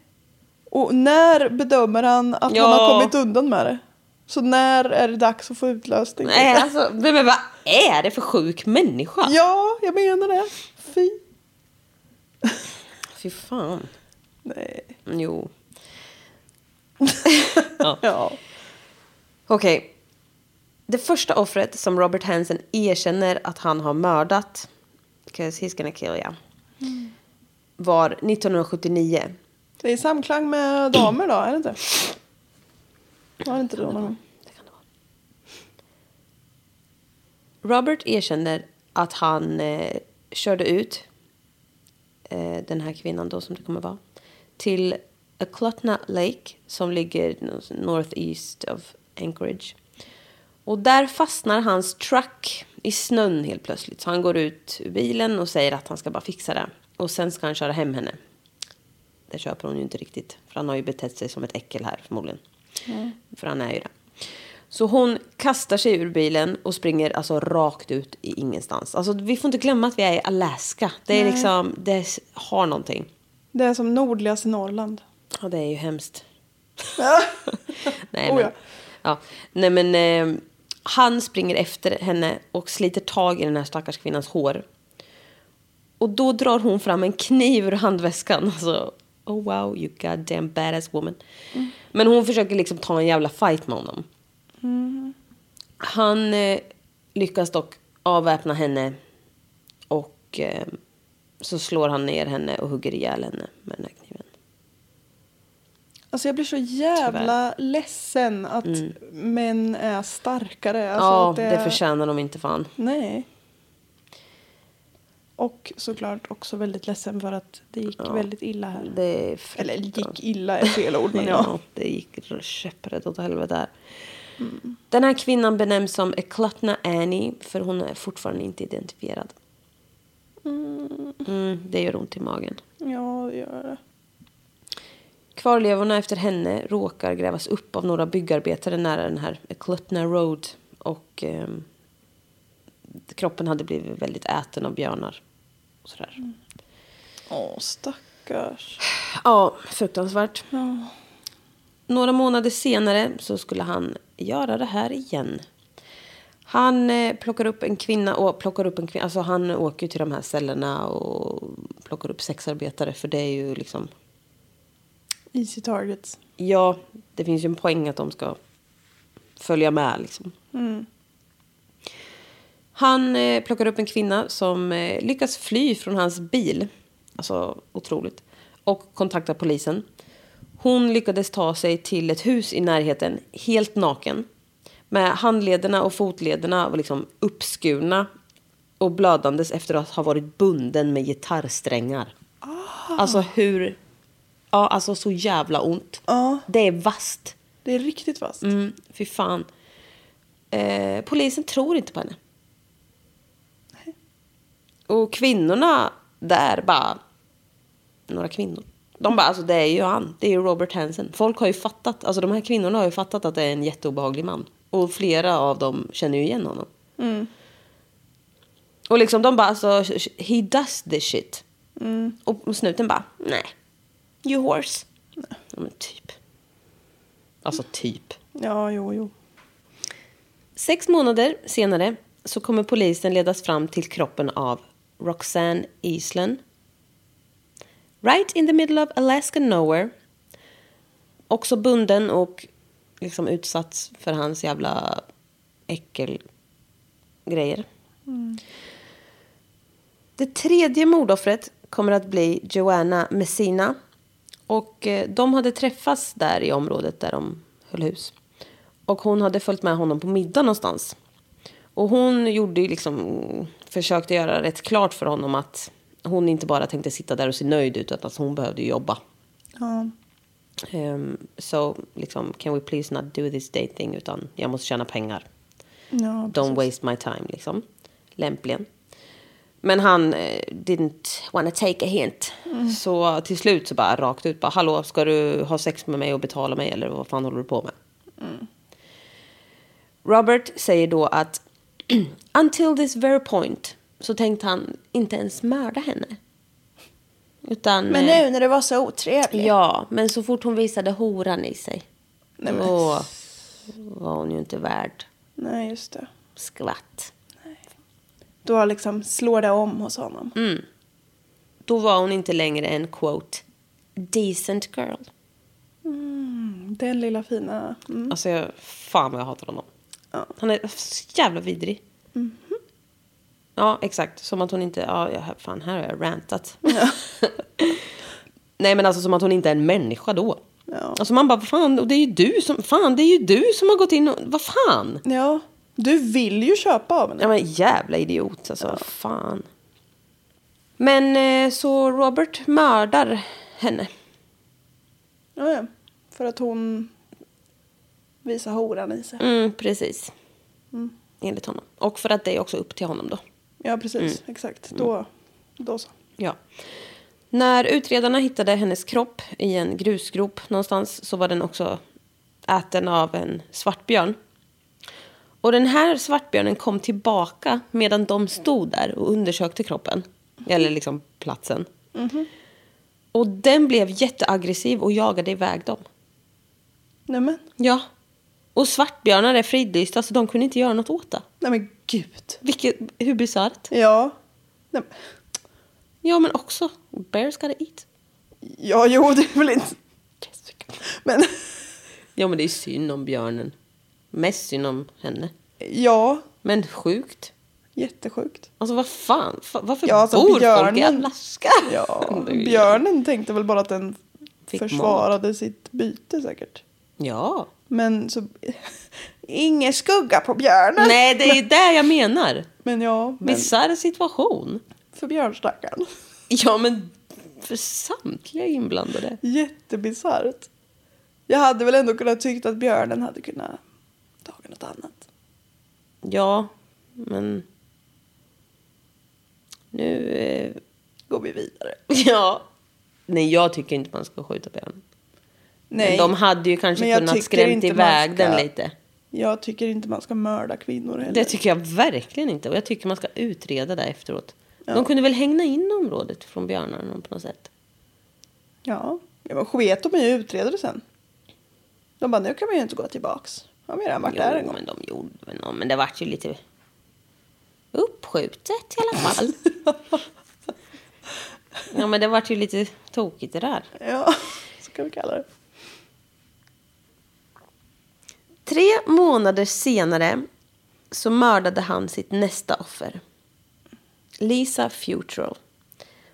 Och när bedömer han att Ja. han har kommit undan med det? Så när är det dags att få utlösning? Nej, alltså, men, men vad är det för sjuk människa? Ja, jag menar det. Fy. Fy fan. Nej. Jo. Ja. Okej. Det första offret som Robert Hansen erkänner att han har mördat, 'cause he's gonna kill you, var 1979. Det är i samklang med damer då, är det inte? Var det inte det vara. Robert erkänner att han eh, körde ut eh, den här kvinnan då som det kommer vara till Aklutna Lake som ligger northeast of Anchorage. Och där fastnar hans truck i snön helt plötsligt. Så han går ut ur bilen och säger att han ska bara fixa det. Och sen ska han köra hem henne. Det köper hon ju inte riktigt. För han har ju betett sig som ett äckel här förmodligen. För han är ju det. Så hon kastar sig ur bilen och springer alltså rakt ut i ingenstans. Alltså vi får inte glömma att vi är i Alaska. Det är liksom, det har någonting. Det är som nordligaste Norrland. Ja, det är ju hemskt. Nej, Oh, men, ja. ja. Nej, men eh, han springer efter henne och sliter tag i den här stackars kvinnans hår. Och då drar hon fram en kniv ur handväskan. Alltså, oh wow, you goddamn badass woman. Men hon försöker liksom ta en jävla fight med honom. Han eh, lyckas dock avväpna henne och eh, så slår han ner henne och hugger ihjäl henne med den här kniven. Alltså jag blir så jävla ledsen att män är starkare. Alltså Mm. ja, att det... förtjänar de inte fan. Nej. Och såklart också väldigt ledsen för att det gick väldigt illa här. Det Eller gick illa är fel ord men ja. ja, det gick käpprätt åt helvete där. Den här kvinnan benämns som Eklutna Annie för hon är fortfarande inte identifierad. Mm, det gör ont i magen. Ja, det gör det. Kvarlevorna efter henne råkar grävas upp av några byggarbetare nära den här Eklutna Road. Och ehm, kroppen hade blivit väldigt äten av björnar. Och sådär. Åh, stackars. Ja, fruktansvärt. Ja. Några månader senare så skulle han göra det här igen. Han eh, plockar upp en kvinna och plockar upp en kvinna. Alltså han åker till de här ställena och plockar upp sexarbetare. För det är ju liksom, Easy targets. ja, det finns ju en poäng att de ska följa med liksom. Han eh, plockar upp en kvinna som eh, lyckas fly från hans bil. Alltså otroligt. Och kontaktar polisen. Hon lyckades ta sig till ett hus i närheten helt naken. Med handlederna och fotlederna var liksom uppskurna och blödandes efter att ha varit bunden med gitarrsträngar. Alltså hur... Ja, alltså så jävla ont. Ja. Det är vast. Det är riktigt fast. Mm, fy fan. Eh, polisen tror inte på henne. Och kvinnorna där bara... Några kvinnor. De bara, alltså det är ju han. Det är ju Robert Hansen. Folk har ju fattat, alltså de här kvinnorna har ju fattat att det är en jätteobehaglig man. Och flera av dem känner ju igen honom. Och liksom de bara, alltså he does this shit. Och snuten bara, nej. You horse. Ja men typ. Alltså typ. Ja, jo, jo. Sex månader senare så kommer polisen ledas fram till kroppen av Roxanne Eastland. Right in the middle of Alaska nowhere. Också bunden och liksom utsatt för hans jävla äckelgrejer. Det tredje mordoffret kommer att bli Joanna Messina. Och eh, de hade träffats där i området där de höll hus. Och hon hade följt med honom på middag någonstans. Och hon gjorde liksom, försökte göra rätt klart för honom att hon inte bara tänkte sitta där och se nöjd ut utan att hon behövde jobba. Ja. Um, så liksom, can we please not do this dating utan jag måste tjäna pengar. Ja, Don't waste my time liksom. Lämpligen. Men han eh, didn't wanna take a hint. Så till slut så bara rakt ut bara, hallå, ska du ha sex med mig och betala mig eller vad fan håller du på med? Robert säger då att until this very point så tänkte han inte ens mörda henne. Utan, Men eh, nu när det var så otrevligt. Ja, men så fort hon visade horan i sig. Nej, men- Då var hon ju inte värd Nej, just det. skvatt. Då liksom slår det om hos honom. Mm. Då var hon inte längre en quote decent girl. Den lilla fina. Mm. Alltså, jag, fan vad jag hatar honom. Ja. Han är så jävla vidrig. Ja, exakt. Som att hon inte... Ja, jag, fan, här har jag rantat. Nej, men alltså som att hon inte är en människa då. Ja. Alltså man bara, vad fan, och det är ju du som... Fan, det är ju du som har gått in och... Vad fan? Ja, du vill ju köpa av henne. Ja, men jävla idiot alltså. Fan. Men eh, så Robert mördar henne. Ja, ja. För att hon visar horan i sig. Mm, precis. Enligt honom. Och för att det är också upp till honom då. Ja, precis. Exakt. Då, då så. Ja. När utredarna hittade hennes kropp i en grusgrop någonstans så var den också äten av en svartbjörn. Och den här svartbjörnen kom tillbaka medan de stod där och undersökte kroppen. Eller liksom platsen. Och den blev jätteaggressiv och jagade iväg dem. Nej men, Ja. Och svartbjörnar är fridlysta så de kunde inte göra något åt det. nej men gud. Vilket, hur bisarrt? Ja. Nej, men- Ja men också, bears gotta eat. ja, jo, det är väl inte... Men, Ja men det är synd om björnen. Mest synd om henne. ja, Men sjukt. jättesjukt. Alltså vad fan, fa- varför Ja, alltså, bor folk i björnen- Alaska? Ja, björnen tänkte väl bara att den Fick försvarade sitt byte säkert. Ja. Men så... Ingen skugga på björnen. Nej det är det jag menar. Men ja, men Bisarr situation. för björnstackaren. Ja men för samtliga inblandade. Jättebisarrt. Jag hade väl ändå kunnat tyckt att björnen hade kunnat. Ja, men... Nu... Eh... Går vi vidare. Ja. Nej, jag tycker inte man ska skjuta björnen. Men de hade ju kanske kunnat skrämt iväg man ska- den lite. Jag tycker inte man ska mörda kvinnor heller. Det tycker jag verkligen inte. Och jag tycker man ska utreda det efteråt. Ja. De kunde väl hängna in området från björnarna på något sätt. Ja, ja men sket de i att utreda det sen. De bara, nu kan vi ju inte gå tillbaks. Har vi redan varit där en Jo, gång? men de gjorde väl. Men det vart ju lite uppskjutet i alla fall. ja, men det vart ju lite tokigt det där. Ja, så kan vi kalla det. Tre månader senare så mördade han sitt nästa offer. Lisa Futrell.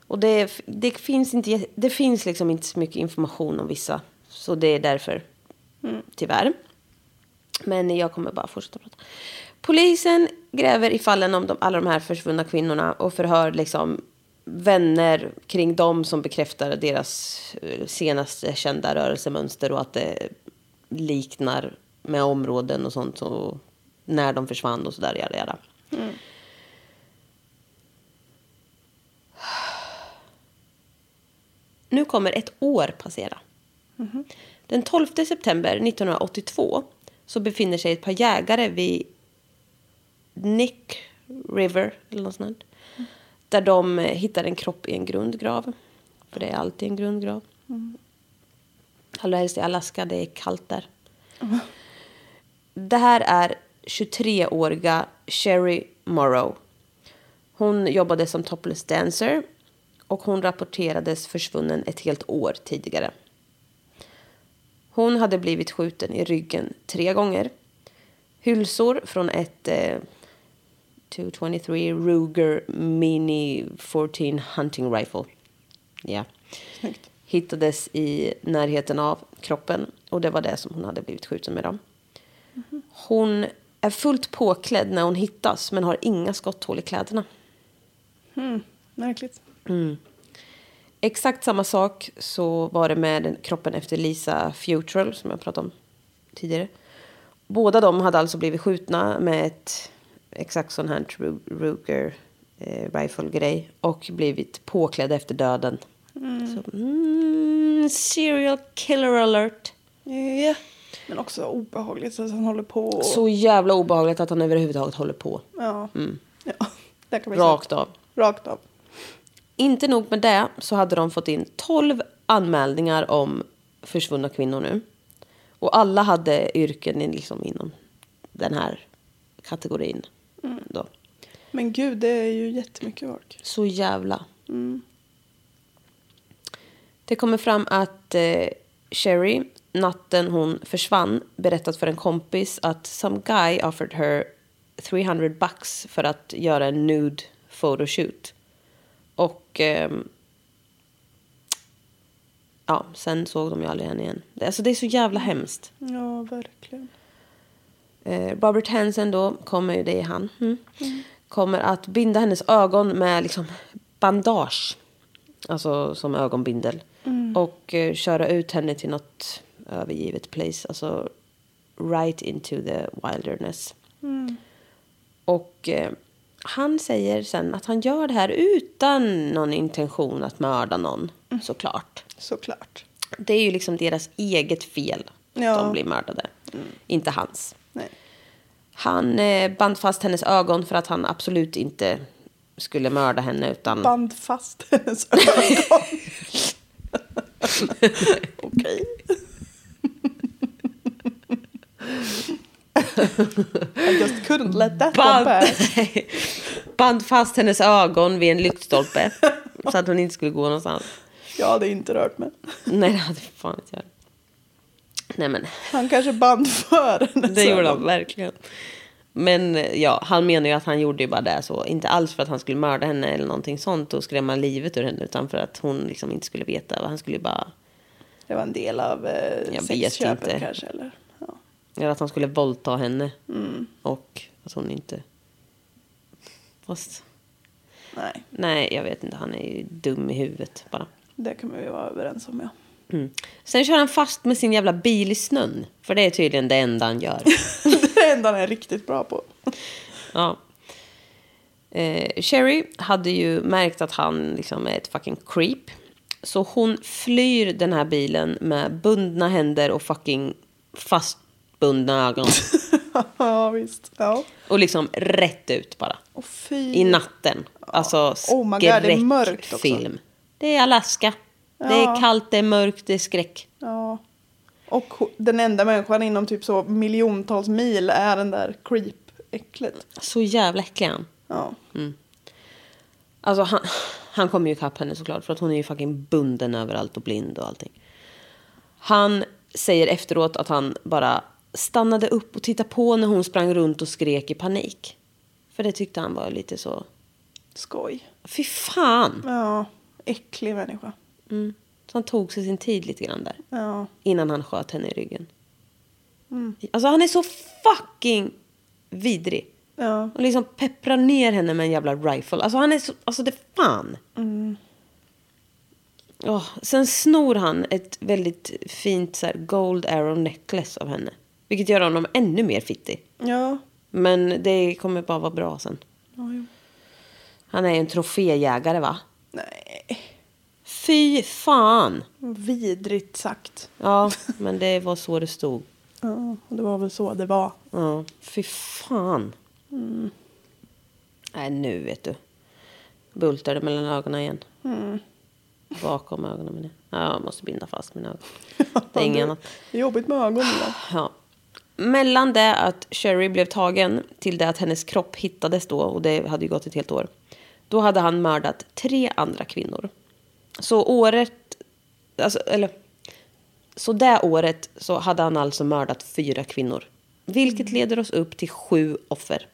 Och det, det, finns inte, det finns liksom inte så mycket information om vissa. Så det är därför, tyvärr. Men jag kommer bara fortsätta prata. Polisen gräver i fallen om de, alla de här försvunna kvinnorna och förhör liksom vänner kring dem som bekräftar deras eh, senaste kända rörelsemönster och att det liknar med områden och sånt och när de försvann och sådär. Jada, jada. Nu kommer ett år passera. Den 12 september 1982 så befinner sig ett par jägare vid Nick River eller något sånt. Där de eh, hittar en kropp i en grundgrav. För det är alltid en grundgrav. Allra helst i Alaska, det är kallt där. Det här är 23-åriga Sherry Morrow. Hon jobbade som topless dancer och hon rapporterades försvunnen ett helt år tidigare. Hon hade blivit skjuten i ryggen tre gånger. Hylsor från ett eh, 223 Ruger Mini 14 Hunting Rifle. Ja. Snyggt. Hittades i närheten av kroppen och det var det som hon hade blivit skjuten med. Då. Hon är fullt påklädd när hon hittas men har inga skotthål i kläderna. Märkligt. Exakt samma sak så var det med den kroppen efter Lisa Futrell som jag pratade om tidigare. Båda de hade alltså blivit skjutna med ett exakt sån här Ru- Ruger eh, rifle-grej och blivit påklädd efter döden. Så, mm, serial killer alert. Ja. Men också obehagligt att han håller på. Och... Så jävla obehagligt att han överhuvudtaget håller på. Ja. ja. Man säga. Rakt av. Rakt av. Inte nog med det så hade de fått in 12 anmälningar om försvunna kvinnor nu. Och alla hade yrken liksom inom den här kategorin. Då. Men gud, det är ju jättemycket folk. Så jävla. Det kommer fram att eh, Sherry, natten hon försvann, berättat för en kompis att some guy offered her 300 bucks för att göra en nude photoshoot. Och ehm, ja, sen såg de ju aldrig henne igen. Alltså det är så jävla hemskt. Ja, verkligen. Eh, Robert Hansen då, kommer ju, det är han, mm. kommer att binda hennes ögon med liksom bandage. Alltså som ögonbindel. Och eh, köra ut henne till något övergivet place. Alltså right into the wilderness. Och eh, han säger sen att han gör det här utan någon intention att mörda någon. Såklart. Såklart. Det är ju liksom deras eget fel att Ja. de blir mördade. Inte hans. Nej. Han eh, band fast hennes ögon för att han absolut inte skulle mörda henne utan... Band fast hennes ögon. Okej. I just couldn't let that one band, pass. band fast hennes ögon vid en lyktstolpe. så att hon inte skulle gå någonstans. Jag hade inte rört mig. Nej, det hade fan inte jag. Nej men, Han kanske band för hennes det gjorde han verkligen. Men ja, han menar ju att han gjorde ju bara det så. Inte alls för att han skulle mörda henne eller någonting sånt och skrämma livet ur henne. Utan för att hon liksom inte skulle veta. Han skulle bara... Det var en del av eh, sexköpet kanske. Eller? Eller att han skulle våldta henne. Mm. Och att hon inte... Fast... Nej, Nej, jag vet inte. Han är ju dum i huvudet bara. det kan vi vara överens om. Ja. Mm. Sen kör han fast med sin jävla bil i snön. För det är tydligen det enda han gör. det enda han är riktigt bra på. ja. eh, Sherry hade ju märkt att han liksom är ett fucking creep. Så hon flyr den här bilen med bundna händer och fucking fastbundna ögon. ja, visst. Ja. och liksom rätt ut bara. Fy. I natten. Alltså Oh my God, det är mörkt också. skräckfilm. Det är Alaska. Det Ja. är kallt, det är mörkt, det är skräck. Ja. Och den enda människan inom typ så miljontals mil är den där creep-äcklet. Så jävla äcklig han. Ja. Alltså han, han kommer ju ikapp henne såklart för att hon är ju fucking bunden överallt och blind och allting. Han säger efteråt att han bara stannade upp och tittade på när hon sprang runt och skrek i panik. För det tyckte han var lite så... Skoj. Fy fan! Ja. Äcklig människa. Så han tog sig sin tid lite grann där. Ja. Innan han sköt henne i ryggen. Alltså han är så fucking vidrig. Ja. Och liksom pepprar ner henne med en jävla rifle. Alltså han är så, alltså det fan. Åh, sen snor han ett väldigt fint så här, gold arrow necklace av henne. Vilket gör honom ännu mer fittig. Ja. Men det kommer bara vara bra sen. ja jo. Han är ju en troféjägare va? Nej. Fy fan! Vidrigt sagt. Ja, men det var så det stod. Ja, det var väl så det var. Ja, fy fan. Nej, nu vet du. Bultar det mellan ögonen igen. Bakom ögonen jag. Ja, jag måste binda fast mina ögon. Det är inget annat. Det är jobbigt med ögonen. då. Ja. Mellan det att Sherry blev tagen till det att hennes kropp hittades då, och det hade ju gått ett helt år. Då hade han mördat tre andra kvinnor. Så året, alltså, eller, så det året så hade han alltså mördat fyra kvinnor. Vilket leder oss upp till sju offer.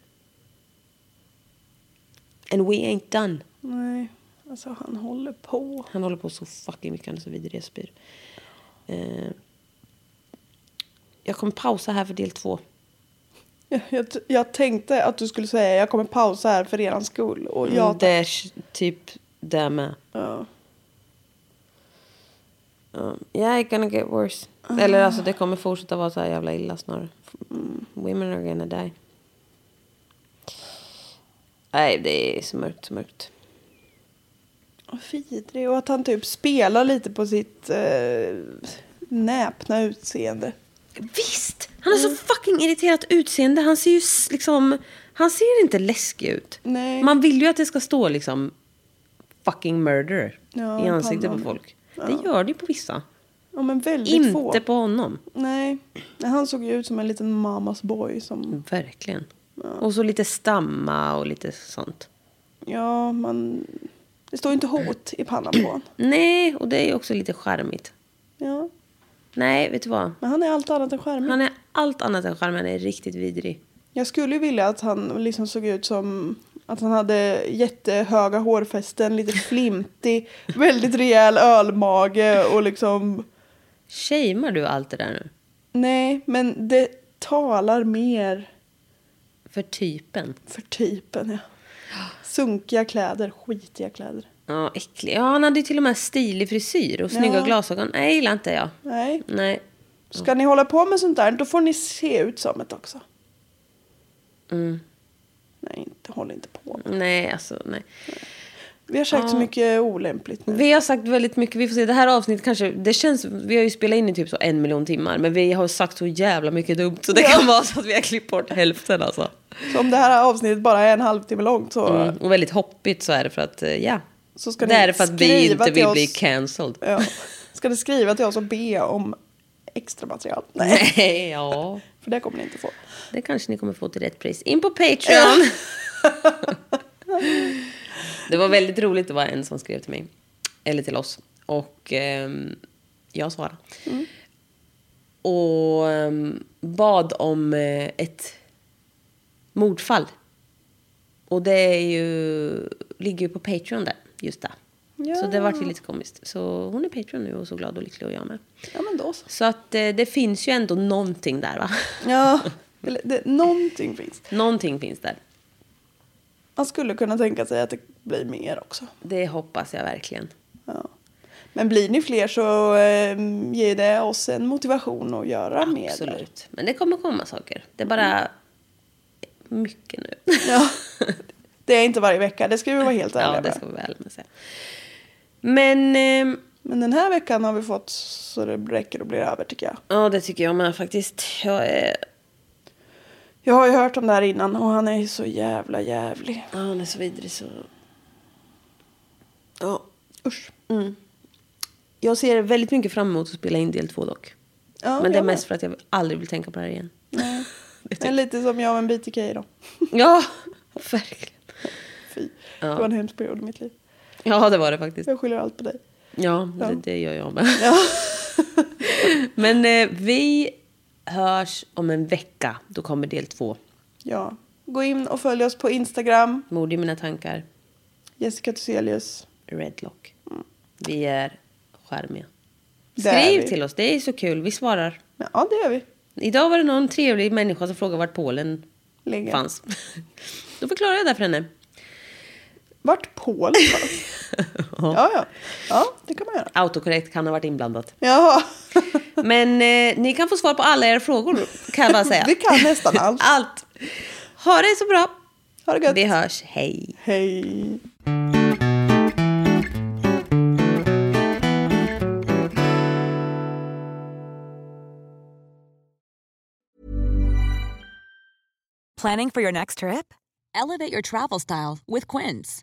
And we ain't done. Nej, alltså han håller på. Han håller på så fucking mycket, han är så vidrig jag spyr. Eh, jag kommer pausa här för del två. Jag, jag, tänkte att du skulle säga jag kommer pausa här för eran skull. Och jag, Mm, det är typ det med. ja. Um, yeah, it's gonna get worse. Eller alltså det kommer fortsätta vara så här jävla illa snarare. Mm, women are gonna die. Nej, det är så mörkt, så mörkt. Vidrig. Och att han typ spelar lite på sitt eh, näpna utseende. Visst! Han har så fucking irriterat utseende. Han ser ju liksom... Han ser inte läskig ut. Nej. Man vill ju att det ska stå liksom fucking murder Ja, i ansiktet på pannan. folk. Det gör det ju på vissa. Ja, men väldigt Inte få. på honom. Nej. Han såg ju ut som en liten mamas boy. Som, Verkligen. Och så lite stamma och lite sånt. ja, man... Det står ju inte hot i pannan på honom. Nej, och det är ju också lite charmigt. Ja. Nej, vet du vad? Men han är allt annat än charmig. Han är allt annat än charmig. Han är riktigt vidrig. Jag skulle ju vilja att han liksom såg ut som att han hade jättehöga hårfästen, lite flintig, väldigt rejäl ölmage och liksom... Shamear du allt det där nu? Nej, men det talar mer För typen? för typen. Ja. Sunkiga kläder, skitiga kläder. Ja, äcklig. Ja, han hade till och med stilig frisyr och snygga Ja. glasögon. Nej, gillar inte jag. Nej. Nej. Ska ni hålla på med sånt där, då får ni se ut som ett också. Mm. Nej, inte, håll inte på. Nej, alltså nej. Vi har sagt så mycket olämpligt nu. Vi har sagt väldigt mycket. Vi får se. Det här avsnittet kanske... Det känns... Vi har ju spelat in i typ så en miljon timmar. Men vi har sagt så jävla mycket dumt. Så det kan vara så att vi har klippt bort hälften alltså. Så om det här avsnittet bara är en halvtimme långt så, Mm. Och väldigt hoppigt så är det för att, eh, ja. Så ska Det är för att vi inte vill oss. bli cancelled. Ja. Ska ni skriva till oss och be om extra material? Nej, Nej, ja. för det kommer ni inte få. Det kanske ni kommer få till rätt pris. In på Patreon. det var väldigt roligt. Det var en som skrev till mig. Eller till oss. Och ehm, jag svarade. Och ehm, bad om eh, ett mordfall. Och det är ju, ligger ju på Patreon där. Just där. Så det vart ju lite komiskt. Så hon är Patreon nu och så glad och lycklig och jag med. Ja, men då så. Så att eh, det finns ju ändå någonting där va? Ja, eller det, någonting finns. Någonting finns där. Man skulle kunna tänka sig att det blir mer också. Det hoppas jag verkligen. Ja. Men blir ni fler så eh, ger det oss en motivation att göra mer. Absolut. Men det kommer komma saker. Det är bara mycket nu. Ja. Det är inte varje vecka, det ska vi vara helt ärliga ja, det med. ska vi väl med säga. Men ehm, Men den här veckan har vi fått så det räcker och blir över tycker jag. ja, det tycker jag med faktiskt. Jag är, Jag har ju hört om det här innan och han är ju så jävla jävlig. ja, han är så vidrig så... Ja. Usch. Jag ser väldigt mycket fram emot att spela in del två dock. Ja, Men det är med. mest för att jag aldrig vill tänka på det här igen. Det är lite som jag med en BTK då. Ja, verkligen. Fy. Det var en hemsk period i mitt liv. Ja, det var det faktiskt. Jag skyller allt på dig. Ja, Det, det gör jag med. Men eh, vi hörs om en vecka. Då kommer del två. Ja. Gå in och följ oss på Instagram. Mord i mina tankar. Jessica Thyselius. Redlock. Vi är charmiga. Är Skriv vi. till oss, det är så kul. Vi svarar. Ja, det gör vi. Idag var det någon trevlig människa som frågade vart Polen Ligger. fanns. Då förklarar jag det för henne. Vart fanns? ja, ja. Ja, det kan man göra. Autokorrekt kan ha varit inblandat. Ja, Men eh, ni kan få svar på alla era frågor kan jag bara säga. vi kan nästan allt. Allt. Ha det så bra. Ha det gött. Vi hörs. Hej. Hej. Planning for your next trip? Elevate your travel style with Quince.